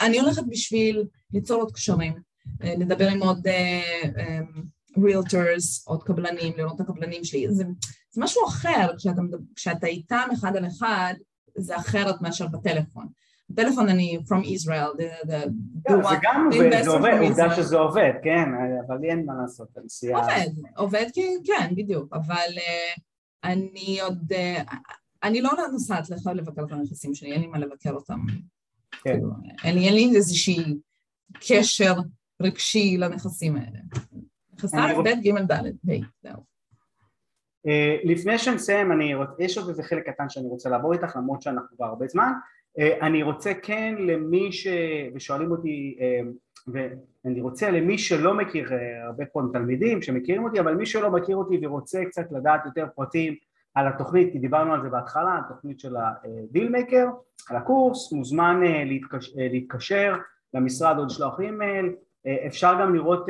אני הולכת בשביל ליצור עוד קשרים, אה, לדבר עם עוד... רילטורס, עוד קבלנים, לראות את הקבלנים שלי, זה, זה משהו אחר, כשאתה, כשאתה איתם אחד על אחד, זה אחרת מאשר בטלפון. בטלפון אני from Israel, the, the, the one, זה גם עובד, זה עובד, עובדה שזה עובד, כן, אבל אין מה לעשות, הנסיעה... עובד, עובד כי כן, בדיוק, אבל uh, אני עוד, uh, אני לא נוסעת לך לבקר את הנכסים שלי, אין לי מה לבקר אותם. כן. כאילו, אין לי, אין לי איזושהי קשר רגשי לנכסים האלה. חסר ב' ג' ד' ה'. אה, לפני שנסיים, אני, יש עוד איזה חלק קטן שאני רוצה לעבור איתך, למרות שאנחנו כבר הרבה זמן. אני רוצה כן למי ש... ושואלים אותי, ואני רוצה למי שלא מכיר, הרבה פה תלמידים שמכירים אותי, אבל מי שלא מכיר אותי ורוצה קצת לדעת יותר פרטים על התוכנית, כי דיברנו על זה בהתחלה, התוכנית של הדילמקר, על הקורס, מוזמן להתקשר, להתקשר למשרד או לשלוח אימייל, אפשר גם לראות,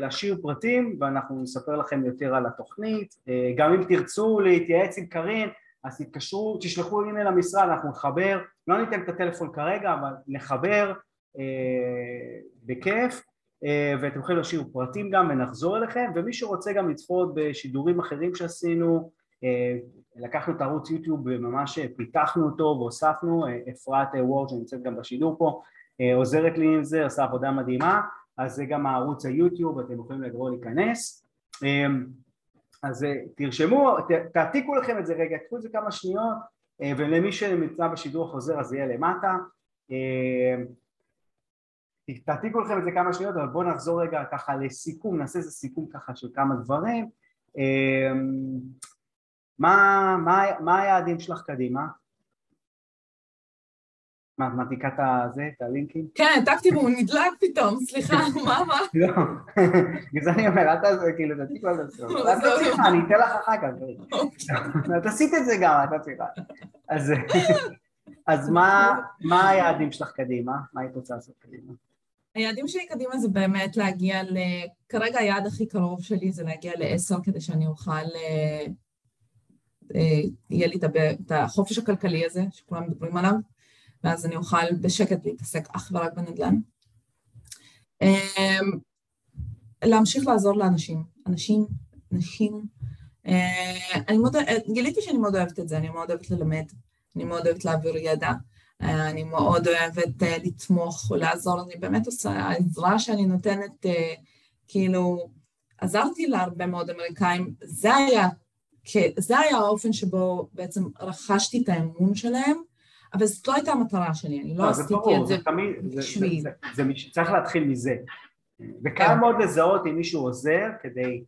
להשאיר פרטים ואנחנו נספר לכם יותר על התוכנית, גם אם תרצו להתייעץ עם קרין אז תתקשרו, תשלחו אימייל למשרד, אנחנו נחבר, לא ניתן את הטלפון כרגע אבל נחבר בכיף. ואתם יכולים להשאיר פרטים גם ונחזור אליכם. ומי שרוצה גם לצפות בשידורים אחרים שעשינו לקחנו את ערוץ יוטיוב וממש פיתחנו אותו והוספנו, אפרת וורד שנמצאת גם בשידור פה עוזרת לי עם זה, עושה עבודה מדהימה אז זה גם הערוץ היוטיוב, אתם יכולים לגרור להיכנס. אז תרשמו, תעתיקו לכם את זה רגע, תקחו את זה כמה שניות ולמי שנמצא בשידור החוזר אז יהיה למטה. תעתיקו לכם את זה כמה שניות אבל בואו נחזור רגע ככה לסיכום, נעשה איזה סיכום ככה של כמה דברים. מה, מה, מה היעדים שלך קדימה? מה, את מעתיקה את הזה, את הלינקים? כן, העתקתי והוא נדלק פתאום, סליחה, מה, מה? לא, בגלל זה אני אומר, אל תעשה, כאילו, תעתיקו על זה, אל תצליחה, אני אתן לך אחר כך, את עשית את זה גם, את צריכה. אז מה היעדים שלך קדימה? מה היית רוצה לעשות קדימה? היעדים שלי קדימה זה באמת להגיע ל... כרגע היעד הכי קרוב שלי זה להגיע לעשר כדי שאני אוכל יהיה לי את החופש הכלכלי הזה שכולם מדברים עליו ואז אני אוכל בשקט להתעסק אך ורק בנדל"ן. להמשיך לעזור לאנשים, אנשים, נשים. אני מאוד, גיליתי שאני מאוד אוהבת את זה, אני מאוד אוהבת ללמד, אני מאוד אוהבת להעביר ידע, אני מאוד אוהבת לתמוך או לעזור, אני באמת עושה, העזרה שאני נותנת, כאילו, עזרתי להרבה מאוד אמריקאים, זה היה זה היה האופן שבו בעצם רכשתי את האמון שלהם, אבל זאת לא הייתה המטרה שלי, אני לא עשיתי את זה בשביל. צריך להתחיל מזה. וקל כן. מאוד לזהות אם מישהו עוזר כדי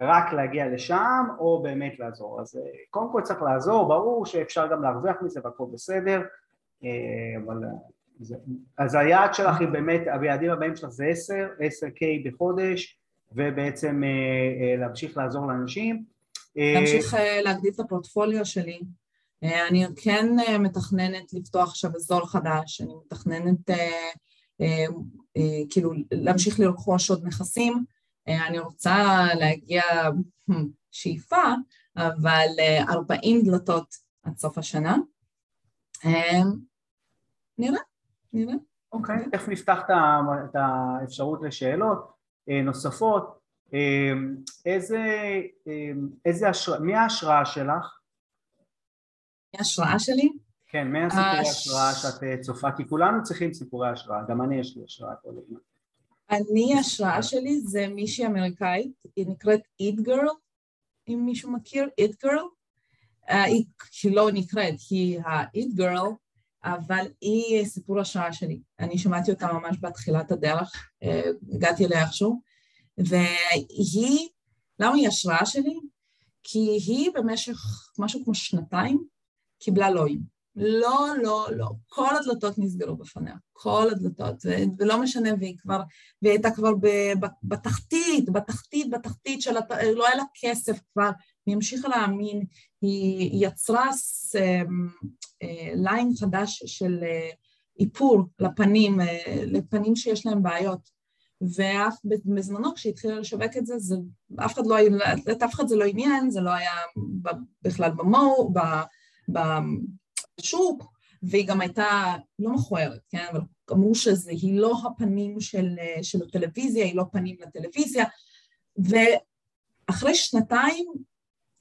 רק להגיע לשם, או באמת לעזור. אז קודם כל צריך לעזור, ברור שאפשר גם להרוויח מזה והכל בסדר, אבל... אז היעד שלך היא באמת, היעדים הבאים שלך זה 10, 10K בחודש, ובעצם להמשיך לעזור לאנשים. להמשיך אה, להגדיל את הפורטפוליו שלי. אה, אני כן אה, מתכננת לפתוח עכשיו אזור חדש, אני מתכננת כאילו להמשיך לרכוש עוד נכסים, אני רוצה להגיע שאיפה, אבל 40 דלתות עד סוף השנה. נראה, נראה. אוקיי, okay, תכף נפתח את האפשרות לשאלות נוספות. איזה, איזה השראה, מי ההשראה שלך? מי ההשראה שלי? כן, מי הסיפורי השראה שאת אה, צופה? כי כולנו צריכים סיפורי השראה, גם אני יש לי השראה כל הזמן. אני, ההשראה שלי זה מישהי אמריקאית, היא נקראת איט גרל, אם מישהו מכיר, איט גרל. אה, היא לא נקראת, היא האיט גרל, אבל היא סיפור השראה שלי. אני שמעתי אותה ממש בתחילת הדרך, אה, הגעתי אליה איכשהו. והיא, למה היא השראה שלי? כי היא במשך משהו כמו שנתיים קיבלה לואים. לא, לא, לא. כל הדלתות נסגרו בפניה, כל הדלתות, ולא משנה, והיא כבר, והיא הייתה כבר בתחתית, בתחתית, בתחתית של, הת... לא היה לה כסף כבר, והיא המשיכה להאמין, היא יצרה אמ, אה, ליין חדש של אה, איפור לפנים, אה, לפנים שיש להם בעיות. ואף בזמנו כשהתחילה לשווק את זה, זה אף אחד לא, את אף אחד זה לא עניין, זה לא היה בכלל במו, בשוק, והיא גם הייתה לא מכוערת, כן, אבל אמרו שהיא לא הפנים של, של הטלוויזיה, היא לא פנים לטלוויזיה, ואחרי שנתיים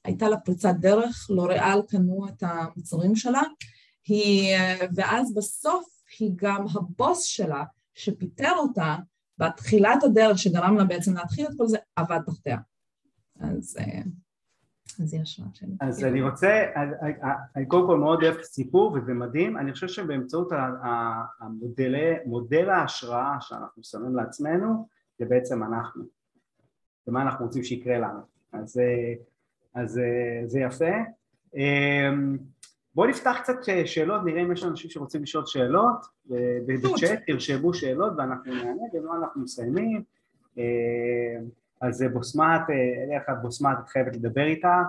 הייתה לה פריצת דרך, לוריאל קנו את המוצרים שלה, היא, ואז בסוף היא גם הבוס שלה, שפיטר אותה, בתחילת הדרך שגרם לה בעצם להתחיל את כל זה, עבד תחתיה. אז זה השראה שלי. אז אני רוצה, אני קודם כל מאוד אוהב את הסיפור וזה מדהים, אני חושב שבאמצעות מודל ההשראה שאנחנו שמים לעצמנו, זה בעצם אנחנו, ומה אנחנו רוצים שיקרה לנו, אז, אז זה יפה. בואו נפתח קצת שאלות, נראה אם יש אנשים שרוצים לשאול שאלות, בצ'אט תרשמו שאלות ואנחנו נענה, ולא אנחנו מסיימים. אז בוסמת, אלה אחת בוסמת, את חייבת לדבר איתה,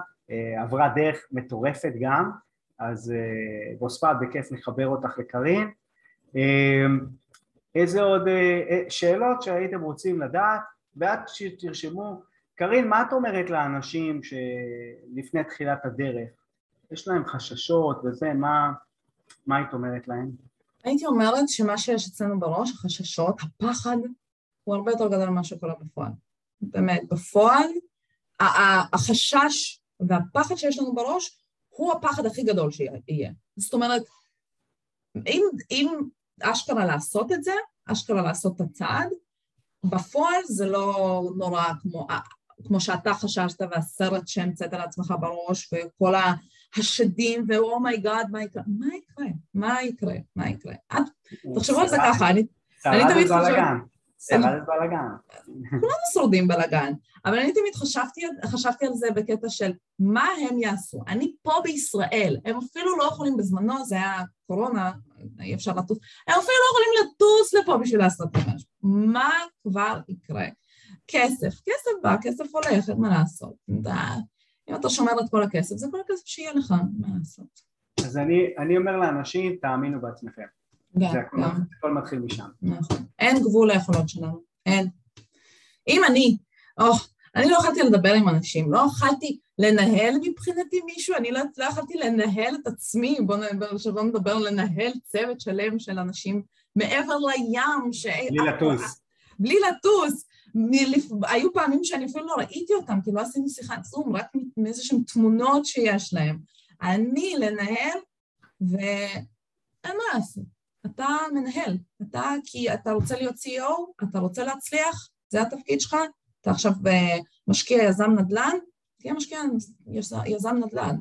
עברה דרך מטורפת גם, אז בוסמת, בכיף לחבר אותך לקרין. איזה עוד שאלות שהייתם רוצים לדעת, ועד שתרשמו, קרין, מה את אומרת לאנשים שלפני תחילת הדרך, יש להם חששות וזה, מה, מה היית אומרת להם? הייתי אומרת שמה שיש אצלנו בראש, החששות, הפחד, הוא הרבה יותר גדול ממה שקורה בפועל. באמת, בפועל, החשש והפחד שיש לנו בראש הוא הפחד הכי גדול שיהיה. זאת אומרת, אם, אם אשכרה לעשות את זה, אשכרה לעשות את הצעד, בפועל זה לא נורא כמו, כמו שאתה חששת והסרט שהמצאת לעצמך בראש וכל השדים ו oh my god, מה יקרה? מה יקרה? מה יקרה? מה יקרה? תחשבו על זה ככה, אני תמיד חושבת... שרדת בלאגן. כולנו שורדים בלאגן, אבל אני תמיד חשבתי, חשבתי על זה בקטע של מה הם יעשו. אני פה בישראל, הם אפילו לא יכולים בזמנו, זה היה קורונה, אי אפשר לטוס, הם אפילו לא יכולים לטוס לפה בשביל לעשות משהו. מה כבר יקרה? כסף, כסף בא, כסף הולך, אין מה לעשות. אם אתה שומר את כל הכסף, זה כל הכסף שיהיה לך, מה לעשות. אז אני, אני אומר לאנשים, תאמינו בעצמכם. גם, זה הכל, מתחיל משם. נכון. אין גבול ליכולות שלנו, אין. אם אני, או, אני לא יכולתי לדבר עם אנשים, לא יכולתי לנהל מבחינתי מישהו, אני לא, לא יכולתי לנהל את עצמי, בואו בוא נדבר לנהל צוות שלם של אנשים מעבר לים, ש... בלי לטוס. בלי לטוס. מלפ... היו פעמים שאני אפילו לא ראיתי אותם, כי לא עשינו שיחת זום, רק מאיזה שהן תמונות שיש להם. אני לנהל, ואין מה לעשות. אתה מנהל, אתה, כי אתה רוצה להיות CEO, אתה רוצה להצליח, זה התפקיד שלך, אתה עכשיו משקיע יזם נדל"ן, תהיה משקיע יזם נדל"ן.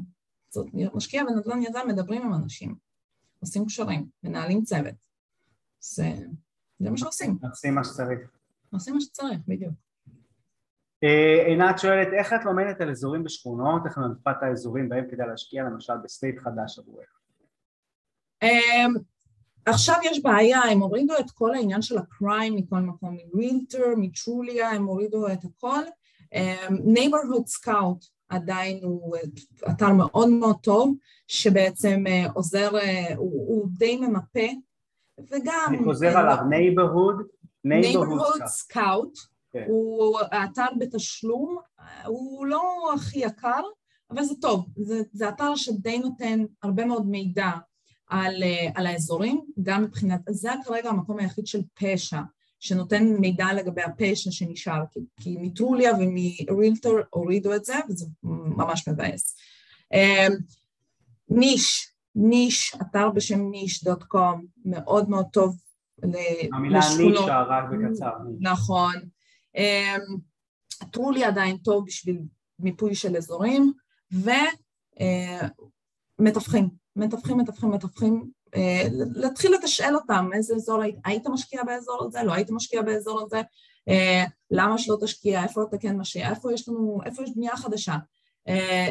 זאת, משקיע בנדל"ן יזם מדברים עם אנשים, עושים קשרים, מנהלים צוות. זה, זה מה שעושים. עושים מה שצריך. עושים מה שצריך, בדיוק. עינת שואלת, איך את לומדת על אזורים בשכונות, איך ממפה את האזורים בהם כדאי להשקיע למשל ב state חדש עבורך? עכשיו יש בעיה, הם הורידו את כל העניין של ה crime מכל מקום, מ Realtor, מ Trulia, הם הורידו את הכל. neighborhood scout עדיין הוא אתר מאוד מאוד טוב, שבעצם עוזר, הוא, הוא די ממפה, וגם... אני חוזר עליו, neighborhood, neighborhood scout, כן. הוא האתר בתשלום, הוא לא הכי יקר, אבל זה טוב, זה, זה אתר שדי נותן הרבה מאוד מידע על, על האזורים, גם מבחינת, זה כרגע המקום היחיד של פשע, שנותן מידע לגבי הפשע שנשאר, כי, כי מטרוליה ומרילטר הורידו את זה, וזה ממש מבאס. ניש, ניש, אתר בשם ניש דוט קום, מאוד מאוד טוב לשכונות. המילה נישה רק בקצר. נכון. טרולי עדיין טוב בשביל מיפוי של אזורים, ומתווכים, מתווכים, מתווכים, מתווכים, להתחיל לתשאל אותם, איזה אזור היית, משקיע באזור הזה, לא היית משקיע באזור הזה, למה שלא תשקיע, איפה אתה כן משקיע, איפה יש לנו, איפה יש בנייה חדשה,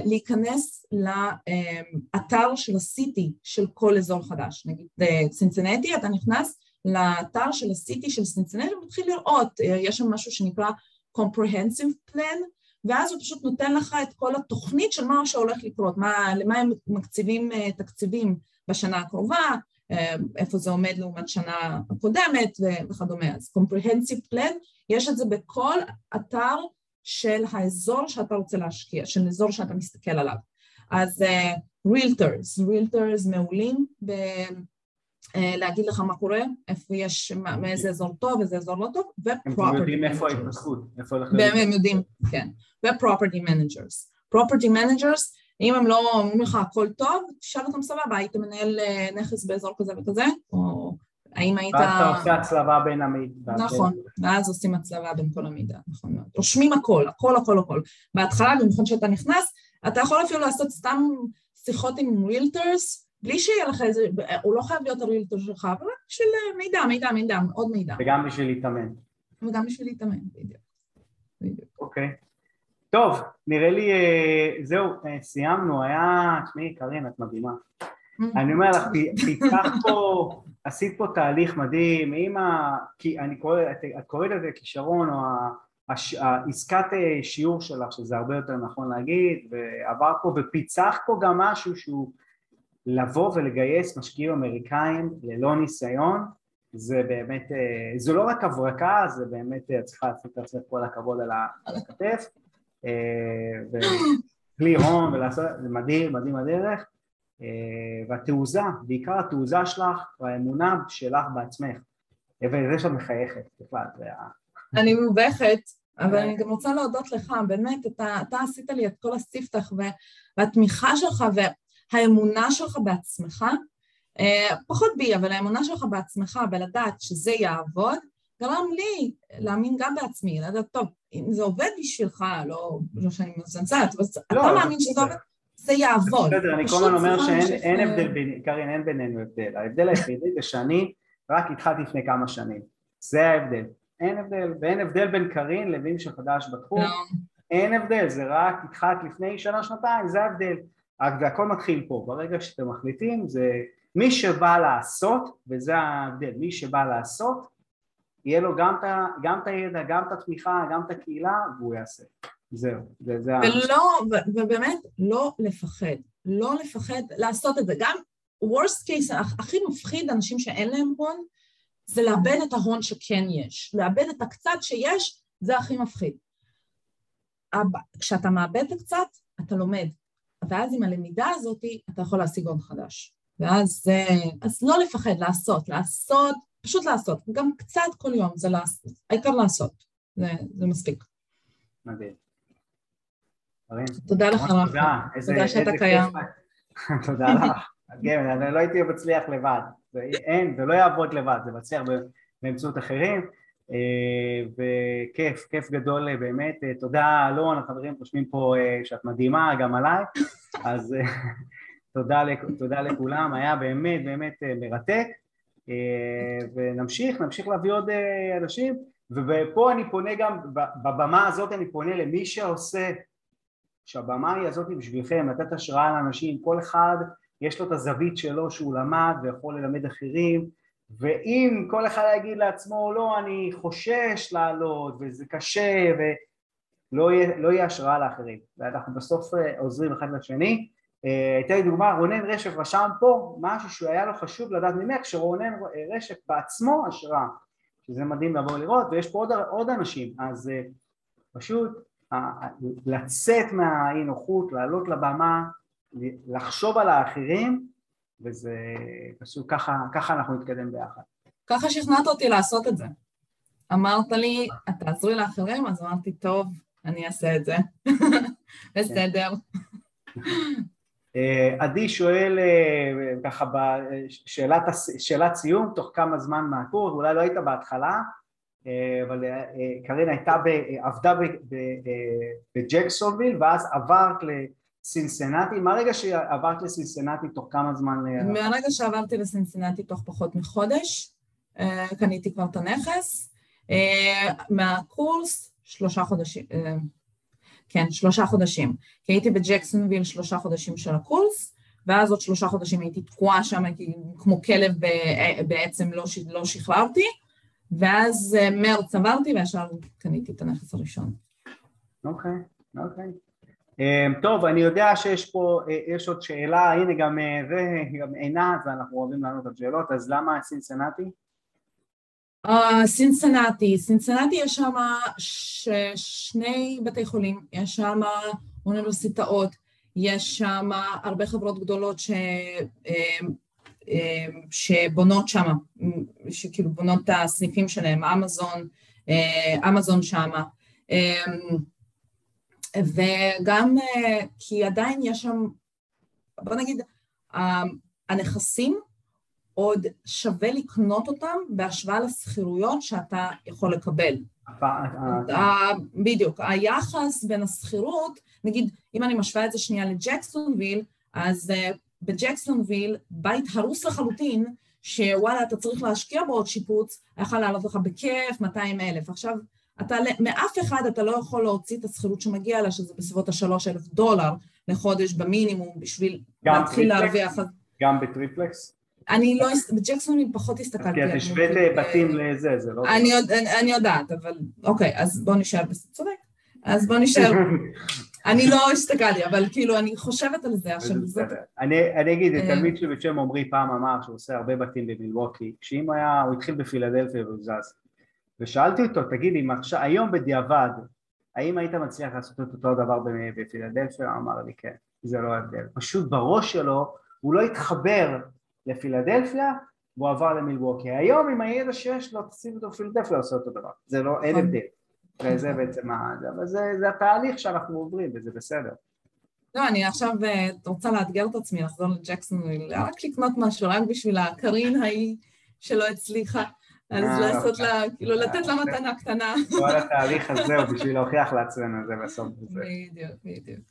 להיכנס לאתר של הסיטי של כל אזור חדש, נגיד צינסינטי, אתה נכנס לאתר של הסיטי של סינסינטי ומתחיל לראות, יש שם משהו שנקרא comprehensive plan, ואז הוא פשוט נותן לך את כל התוכנית של מה שהולך לקרות, מה, למה הם מקציבים תקציבים בשנה הקרובה, איפה זה עומד לעומת שנה הקודמת וכדומה. אז comprehensive plan, יש את זה בכל אתר של האזור שאתה רוצה להשקיע, של אזור שאתה מסתכל עליו. אז realtors, realtors מעולים להגיד לך מה קורה, איפה יש, מאיזה אזור טוב, איזה אזור לא טוב, ו-property הם יודעים איפה ההתפתחות, איפה הולך להיות. הם יודעים, כן. ו-property managers. property managers, אם הם לא אומרים לך הכל טוב, תשאל אותם סבבה, היית מנהל נכס באזור כזה וכזה, או האם היית... ואז אתה עושה הצלבה בין המידע. נכון, ואז עושים הצלבה בין כל המידע, נכון מאוד. רושמים הכל, הכל, הכל, הכל. בהתחלה, במיוחד שאתה נכנס, אתה יכול אפילו לעשות סתם שיחות עם realtors, בלי שיהיה לך איזה, הוא לא חייב להיות הרילטור שלך, אבל רק בשביל מידע, מידע, מידע, עוד מידע. וגם בשביל להתאמן. וגם בשביל להתאמן, בדיוק. אוקיי. טוב, נראה לי, זהו, סיימנו, היה, תשמעי, קרין, את מדהימה. אני אומר לך, פיתח פה, עשית פה תהליך מדהים, עם ה... כי אני קורא, את קוראת לזה כישרון, או העסקת שיעור שלך, שזה הרבה יותר נכון להגיד, ועבר פה ופיצח פה גם משהו שהוא לבוא ולגייס משקיעים אמריקאים ללא ניסיון, זה באמת, זו לא רק הברקה, זה באמת, צריכה לעשות את עצמך כל הכבוד על הכתף, ובלי הון ולעשות, זה מדהים, מדהים הדרך, והתעוזה, בעיקר התעוזה שלך והאמונה שלך בעצמך, וזה שאת מחייכת בכלל, זה. אני מובכת, אבל אני גם רוצה להודות לך, באמת, אתה, אתה עשית לי את כל הספתח והתמיכה שלך והאמונה שלך בעצמך, פחות בי, אבל האמונה שלך בעצמך בלדעת שזה יעבוד, גרם לי להאמין גם בעצמי, לדעת, טוב, אם זה עובד בשבילך, לא, לא שאני מזנצלת, אבל לא, אתה מאמין שזה עובד, זה יעבוד. בסדר, אני כל הזמן אומר שאין הבדל, קרין, אין בינינו הבדל. ההבדל היחידי זה שאני רק התחלתי לפני כמה שנים. זה ההבדל. אין הבדל, ואין הבדל בין קרין לבין שחדש בתחום. לא. אין הבדל, זה רק התחלת לפני שנה, שנתיים, זה ההבדל. והכל מתחיל פה. ברגע שאתם מחליטים, זה מי שבא לעשות, וזה ההבדל, מי שבא לעשות, יהיה לו גם את, גם את הידע, גם את התמיכה, גם את הקהילה, והוא יעשה. זהו, זה, זה ולא, ו- ובאמת, לא לפחד. לא לפחד לעשות את זה. גם worst case, הכי מפחיד אנשים שאין להם הון, זה לאבד את ההון שכן יש. לאבד את הקצת שיש, זה הכי מפחיד. כשאתה מאבד את הקצת, אתה לומד. ואז עם הלמידה הזאת, אתה יכול להשיג הון חדש. ואז אז לא לפחד, לעשות, לעשות, פשוט לעשות. גם קצת כל יום זה לעשות. העיקר לעשות. זה, זה מספיק. מדהים. תודה לך, רפי. תודה שאתה קיים. תודה לך. כן, אני לא הייתי מצליח לבד. אין, זה לא יעבוד לבד, זה מצליח באמצעות אחרים. אה, וכיף, כיף גדול אה, באמת. אה, תודה אלון, החברים חושבים פה שאת מדהימה, גם עליי. אז תודה, תודה לכולם, היה באמת באמת מרתק. ונמשיך, נמשיך להביא עוד אנשים. ופה אני פונה גם, בבמה הזאת אני פונה למי שעושה שהבמה היא הזאת בשבילכם, לתת השראה לאנשים, כל אחד יש לו את הזווית שלו שהוא למד ויכול ללמד אחרים ואם כל אחד יגיד לעצמו לא אני חושש לעלות וזה קשה ולא יהיה, לא יהיה השראה לאחרים. ואנחנו בסוף אה, עוזרים אחד לשני. אה, אתן לי דוגמה, רונן רשף רשם פה משהו שהיה לו חשוב לדעת ממך שרונן רשף בעצמו השראה שזה מדהים לבוא לראות ויש פה עוד, עוד אנשים. אז אה, פשוט לצאת מהאי נוחות, לעלות לבמה, לחשוב על האחרים, וזה פשוט ככה, ככה אנחנו נתקדם ביחד. ככה שכנעת אותי לעשות את זה. אמרת לי, את תעזרי לאחרים, אז אמרתי, טוב, אני אעשה את זה. בסדר. אה, עדי שואל אה, ככה בשאלת סיום, תוך כמה זמן מהקורס, אולי לא היית בהתחלה, אה, אבל קרין הייתה, עבדה בג'קסונוויל ואז עברת לסינסנטי, מהרגע שעברת לסינסנטי תוך כמה זמן? מהרגע שעברתי לסינסנטי תוך פחות מחודש, אה, קניתי כבר את הנכס, מהקורס שלושה חודשים, כן, שלושה חודשים, כי הייתי בג'קסונוויל שלושה חודשים של הקורס, ואז עוד שלושה חודשים הייתי תקועה שם כמו כלב בעצם לא, לא שחררתי, ואז אה, מרץ עברתי וישר קניתי את הנכס הראשון. אוקיי, אוקיי. אמ, טוב, אני יודע שיש פה, אה, יש עוד שאלה, הנה גם אה, זה, גם עינת, ואנחנו אוהבים לענות על שאלות, אז למה סינסנטי? סינסנטי, סינסנטי יש שם שני בתי חולים, יש שם אוניברסיטאות, יש שם הרבה חברות גדולות ש... אמ, שבונות שם, שכאילו בונות את הסניפים שלהם, אמזון, אה, אמזון שמה. וגם אה, כי עדיין יש שם, בוא נגיד, הנכסים עוד שווה לקנות אותם בהשוואה לשכירויות שאתה יכול לקבל. בדיוק, היחס בין השכירות, נגיד, אם אני משווה את זה שנייה לג'קסונוויל, אז אה, בג'קסונוויל, בית הרוס לחלוטין, שוואלה, אתה צריך להשקיע בו עוד שיפוץ, יכול לעלות לך בכיף 200 אלף. עכשיו, אתה, מאף אחד אתה לא יכול להוציא את השכירות שמגיע לה, שזה בסביבות ה-3,000 דולר לחודש במינימום, בשביל להתחיל להרוויח. גם בטריפלקס? אני לא, בג'קסון פחות הסתכלתי. כי את השווית בתים לזה, זה לא... אני יודעת, אבל אוקיי, אז בוא נשאר בסדר. אז בוא נשאר. אני לא הסתכלתי, אבל כאילו, אני חושבת על זה עכשיו. אני אגיד, תלמיד שלי בשם עמרי פעם אמר שהוא עושה הרבה בתים במילווקי, שאם היה, הוא התחיל בפילדלפיה והוא זז, ושאלתי אותו, תגיד, אם עכשיו, היום בדיעבד, האם היית מצליח לעשות את אותו דבר בפילדלפיה? הוא אמר לי, כן, זה לא ההבדל. פשוט בראש שלו, הוא לא התחבר לפילדלפיה, והוא עבר למילווקי. היום עם הידע שיש לו, תשים אותו בפילדלפיה, עושה אותו דבר. זה לא, אין נכון. הבדל. וזה בעצם, אבל זה, זה התהליך שאנחנו עוברים וזה בסדר. לא, אני עכשיו אה, רוצה לאתגר את עצמי, לחזור לג'קסון, רק לקנות משהו, רק בשביל הקרין ההיא שלא הצליחה, אז אה, לעשות לה, כאילו לתת לה מתנה קטנה. כל התהליך הזה הוא בשביל להוכיח לעצמנו, זה בסוף. בדיוק, בדיוק.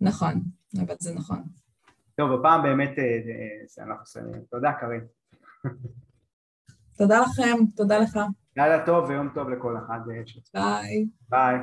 נכון, אבל זה נכון. טוב, הפעם באמת אה, אנחנו מסיימים. תודה, קרין. תודה לכם, תודה לך. לילה טוב ויום טוב לכל אחד. ביי. ביי.